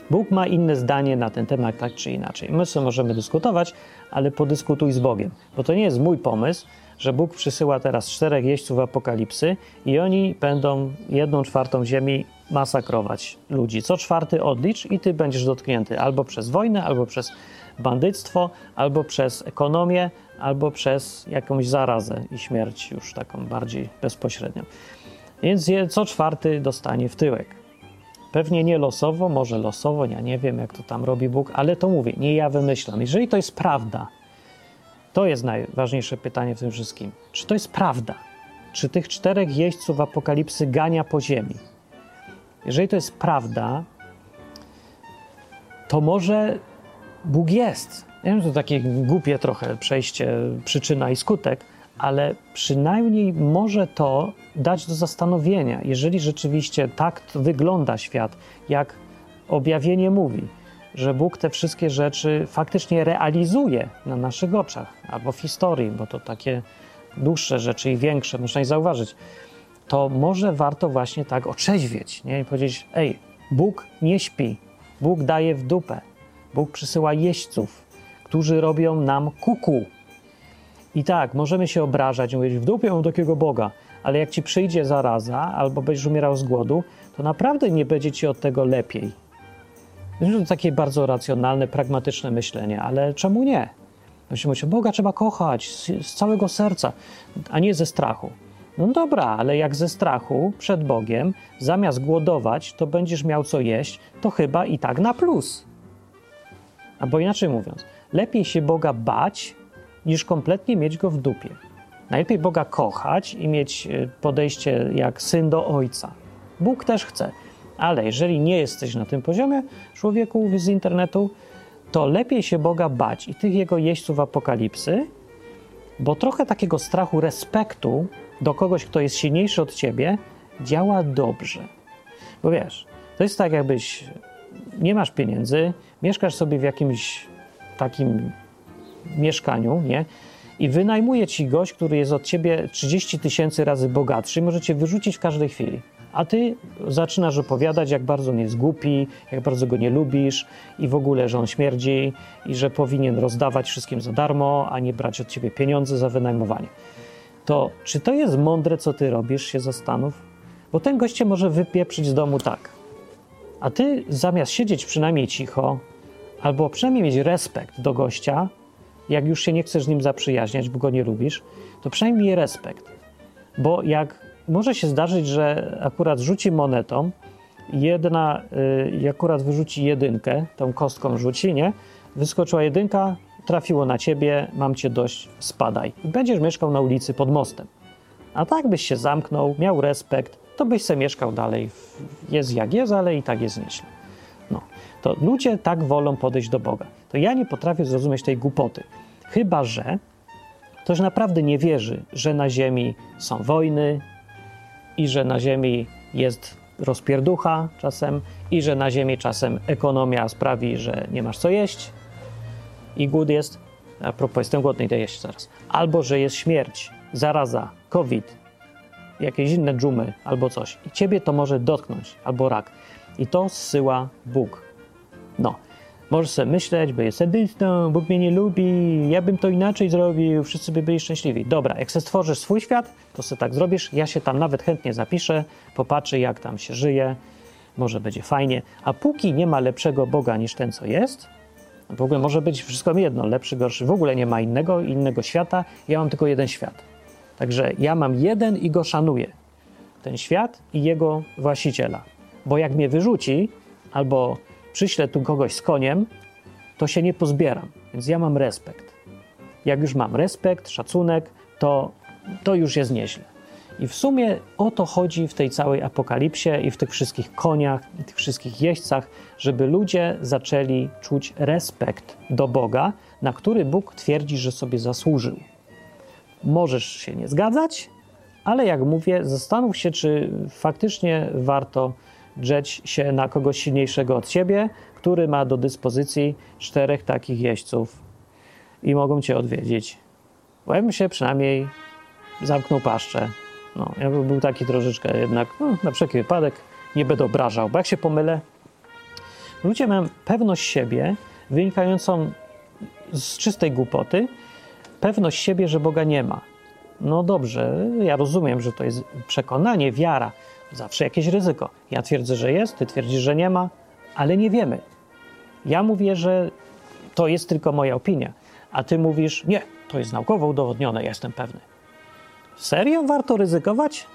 A: Bóg ma inne zdanie na ten temat, tak czy inaczej. My sobie możemy dyskutować, ale podyskutuj z Bogiem, bo to nie jest mój pomysł, że Bóg przysyła teraz czterech jeźdźców apokalipsy i oni będą jedną czwartą ziemi masakrować ludzi. Co czwarty odlicz i ty będziesz dotknięty albo przez wojnę, albo przez bandyctwo, albo przez ekonomię, albo przez jakąś zarazę i śmierć już taką bardziej bezpośrednią. Więc co czwarty dostanie w tyłek. Pewnie nie losowo, może losowo, ja nie wiem, jak to tam robi Bóg, ale to mówię, nie ja wymyślam. Jeżeli to jest prawda, to jest najważniejsze pytanie w tym wszystkim. Czy to jest prawda? Czy tych czterech jeźdźców apokalipsy gania po ziemi? Jeżeli to jest prawda, to może Bóg jest. Ja wiem, to takie głupie trochę przejście przyczyna i skutek, ale przynajmniej może to dać do zastanowienia, jeżeli rzeczywiście tak wygląda świat, jak objawienie mówi, że Bóg te wszystkie rzeczy faktycznie realizuje na naszych oczach albo w historii, bo to takie dłuższe rzeczy i większe, można je zauważyć, to może warto właśnie tak otrzeźwieć nie? i powiedzieć: Ej, Bóg nie śpi, Bóg daje w dupę, Bóg przysyła jeźdźców, którzy robią nam kuku. I tak, możemy się obrażać, mówić: W dupie mam takiego Boga, ale jak ci przyjdzie zaraza albo będziesz umierał z głodu, to naprawdę nie będzie ci od tego lepiej. To takie bardzo racjonalne, pragmatyczne myślenie, ale czemu nie? Myślimy się, Boga trzeba kochać z, z całego serca, a nie ze strachu. No dobra, ale jak ze strachu przed Bogiem, zamiast głodować, to będziesz miał co jeść, to chyba i tak na plus. Albo inaczej mówiąc, lepiej się Boga bać, niż kompletnie mieć go w dupie. Najlepiej Boga kochać i mieć e, podejście jak syn do ojca. Bóg też chce, ale jeżeli nie jesteś na tym poziomie, człowieku z internetu, to lepiej się Boga bać i tych jego jeźdźców apokalipsy, bo trochę takiego strachu, respektu do kogoś, kto jest silniejszy od ciebie, działa dobrze. Bo wiesz, to jest tak, jakbyś nie masz pieniędzy, mieszkasz sobie w jakimś takim mieszkaniu, nie? I wynajmuje ci gość, który jest od ciebie 30 tysięcy razy bogatszy, może cię wyrzucić w każdej chwili. A ty zaczynasz opowiadać, jak bardzo on jest głupi, jak bardzo go nie lubisz i w ogóle, że on śmierdzi i że powinien rozdawać wszystkim za darmo, a nie brać od ciebie pieniądze za wynajmowanie. To czy to jest mądre, co ty robisz, się zastanów? Bo ten goście może wypieprzyć z domu tak. A ty zamiast siedzieć przynajmniej cicho, albo przynajmniej mieć respekt do gościa, jak już się nie chcesz z nim zaprzyjaźniać, bo go nie lubisz, to przynajmniej respekt. Bo jak może się zdarzyć, że akurat rzuci monetą, jedna, y, akurat wyrzuci jedynkę, tą kostką rzuci, nie? Wyskoczyła jedynka, trafiło na ciebie, mam cię dość, spadaj. I będziesz mieszkał na ulicy pod mostem. A tak byś się zamknął, miał respekt, to byś se mieszkał dalej. Jest jak jest, ale i tak jest nieźle. No, to ludzie tak wolą podejść do Boga. To ja nie potrafię zrozumieć tej głupoty. Chyba, że ktoś naprawdę nie wierzy, że na ziemi są wojny i że na ziemi jest rozpierducha czasem i że na ziemi czasem ekonomia sprawi, że nie masz co jeść i głód jest, a propos jestem głodny, idę jeść zaraz, albo że jest śmierć, zaraza, COVID, jakieś inne dżumy albo coś i ciebie to może dotknąć, albo rak. I to zsyła Bóg. No, możesz sobie myśleć, bo jest sadystą, Bóg mnie nie lubi, ja bym to inaczej zrobił, wszyscy by byli szczęśliwi. Dobra, jak se stworzysz swój świat, to sobie tak zrobisz, ja się tam nawet chętnie zapiszę, popatrzę jak tam się żyje, może będzie fajnie. A póki nie ma lepszego Boga niż ten, co jest, w ogóle może być wszystko mi jedno, lepszy, gorszy, w ogóle nie ma innego, innego świata, ja mam tylko jeden świat. Także ja mam jeden i go szanuję. Ten świat i jego właściciela. Bo jak mnie wyrzuci, albo przyślę tu kogoś z koniem, to się nie pozbieram. Więc ja mam respekt. Jak już mam respekt, szacunek, to, to już jest nieźle. I w sumie o to chodzi w tej całej apokalipsie i w tych wszystkich koniach, i tych wszystkich jeźdźcach, żeby ludzie zaczęli czuć respekt do Boga, na który Bóg twierdzi, że sobie zasłużył. Możesz się nie zgadzać, ale jak mówię, zastanów się, czy faktycznie warto drzeć się na kogoś silniejszego od siebie, który ma do dyspozycji czterech takich jeźdźców i mogą cię odwiedzić. Bo ja bym się przynajmniej zamknął paszczę. No, ja bym był taki troszeczkę jednak, no, na wszelki wypadek, nie będę obrażał, bo jak się pomylę, ludzie mają pewność siebie wynikającą z czystej głupoty, pewność siebie, że Boga nie ma. No dobrze, ja rozumiem, że to jest przekonanie, wiara, zawsze jakieś ryzyko. Ja twierdzę, że jest, ty twierdzisz, że nie ma, ale nie wiemy. Ja mówię, że to jest tylko moja opinia, a ty mówisz, nie, to jest naukowo udowodnione, ja jestem pewny. Serio warto ryzykować?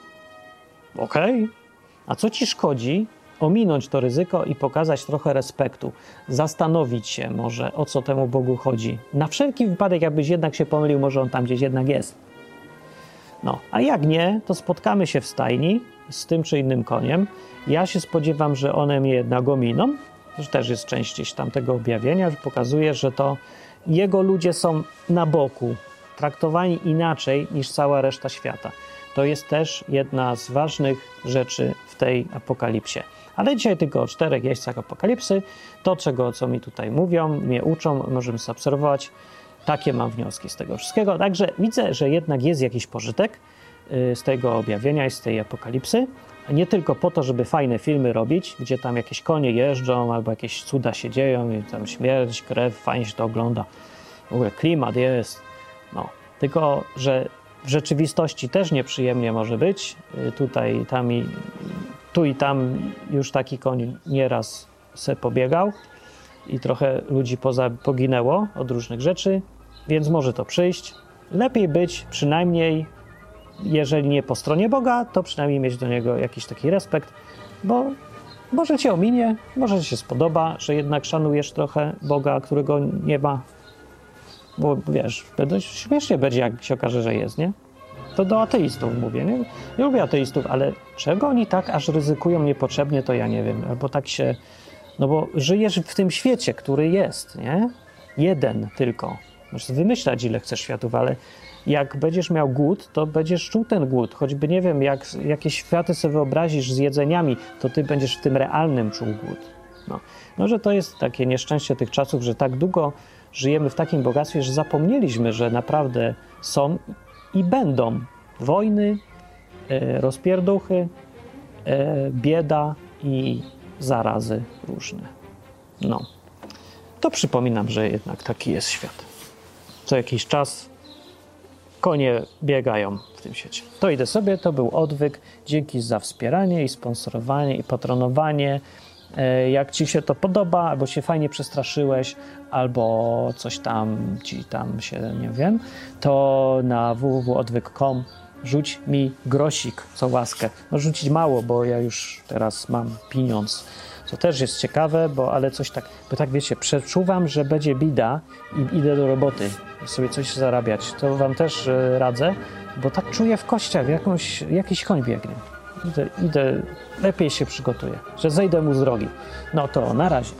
A: Okej. Okay. A co ci szkodzi ominąć to ryzyko i pokazać trochę respektu? Zastanowić się może, o co temu Bogu chodzi. Na wszelki wypadek, jakbyś jednak się pomylił, może on tam gdzieś jednak jest. No, a jak nie, to spotkamy się w stajni z tym czy innym koniem. Ja się spodziewam, że one mnie jednak ominą, że też jest część gdzieś tam tego objawienia, że pokazuje, że to jego ludzie są na boku traktowani inaczej niż cała reszta świata. To jest też jedna z ważnych rzeczy w tej apokalipsie. Ale dzisiaj tylko o czterech jeźdźcach apokalipsy. To, czego, co mi tutaj mówią, mnie uczą, możemy zaobserwować. Takie mam wnioski z tego wszystkiego. Także widzę, że jednak jest jakiś pożytek z tego objawienia i z tej apokalipsy. Nie tylko po to, żeby fajne filmy robić, gdzie tam jakieś konie jeżdżą albo jakieś cuda się dzieją i tam śmierć, krew, fajnie się to ogląda. W ogóle klimat jest. No. Tylko, że w rzeczywistości też nieprzyjemnie może być. Y, Tutaj, tam i, tu i tam już taki koń nieraz se pobiegał i trochę ludzi poza, poginęło od różnych rzeczy, więc może to przyjść. Lepiej być przynajmniej, jeżeli nie po stronie Boga, to przynajmniej mieć do niego jakiś taki respekt, bo może cię ominie, może ci się spodoba, że jednak szanujesz trochę Boga, którego nie ma. Bo wiesz, śmiesznie będzie, jak się okaże, że jest, nie? To do ateistów mówię, nie? Nie lubię ateistów, ale czego oni tak aż ryzykują niepotrzebnie, to ja nie wiem. Albo tak się. No bo żyjesz w tym świecie, który jest, nie? Jeden tylko. Możesz wymyślać, ile chcesz światów, ale jak będziesz miał głód, to będziesz czuł ten głód. Choćby nie wiem, jak jakie światy sobie wyobrazisz z jedzeniami, to ty będziesz w tym realnym czuł głód. No. no, że to jest takie nieszczęście tych czasów, że tak długo żyjemy w takim bogactwie, że zapomnieliśmy, że naprawdę są i będą wojny, e, rozpierduchy, e, bieda i zarazy różne. No, to przypominam, że jednak taki jest świat. Co jakiś czas konie biegają w tym świecie. To idę sobie, to był odwyk. Dzięki za wspieranie i sponsorowanie i patronowanie. E, Jak ci się to podoba, albo się fajnie przestraszyłeś, albo coś tam ci tam się, nie wiem, to na www.odwyk.com rzuć mi grosik, co łaskę. No rzucić mało, bo ja już teraz mam pieniądz. To też jest ciekawe, bo ale coś tak, bo tak wiecie, przeczuwam, że będzie bida i idę do roboty, sobie coś zarabiać. To wam też e, radzę, bo tak czuję w kościach, jakąś, jakiś koń biegnie. Idę, idę, lepiej się przygotuję, że zejdę mu z drogi. No to na razie.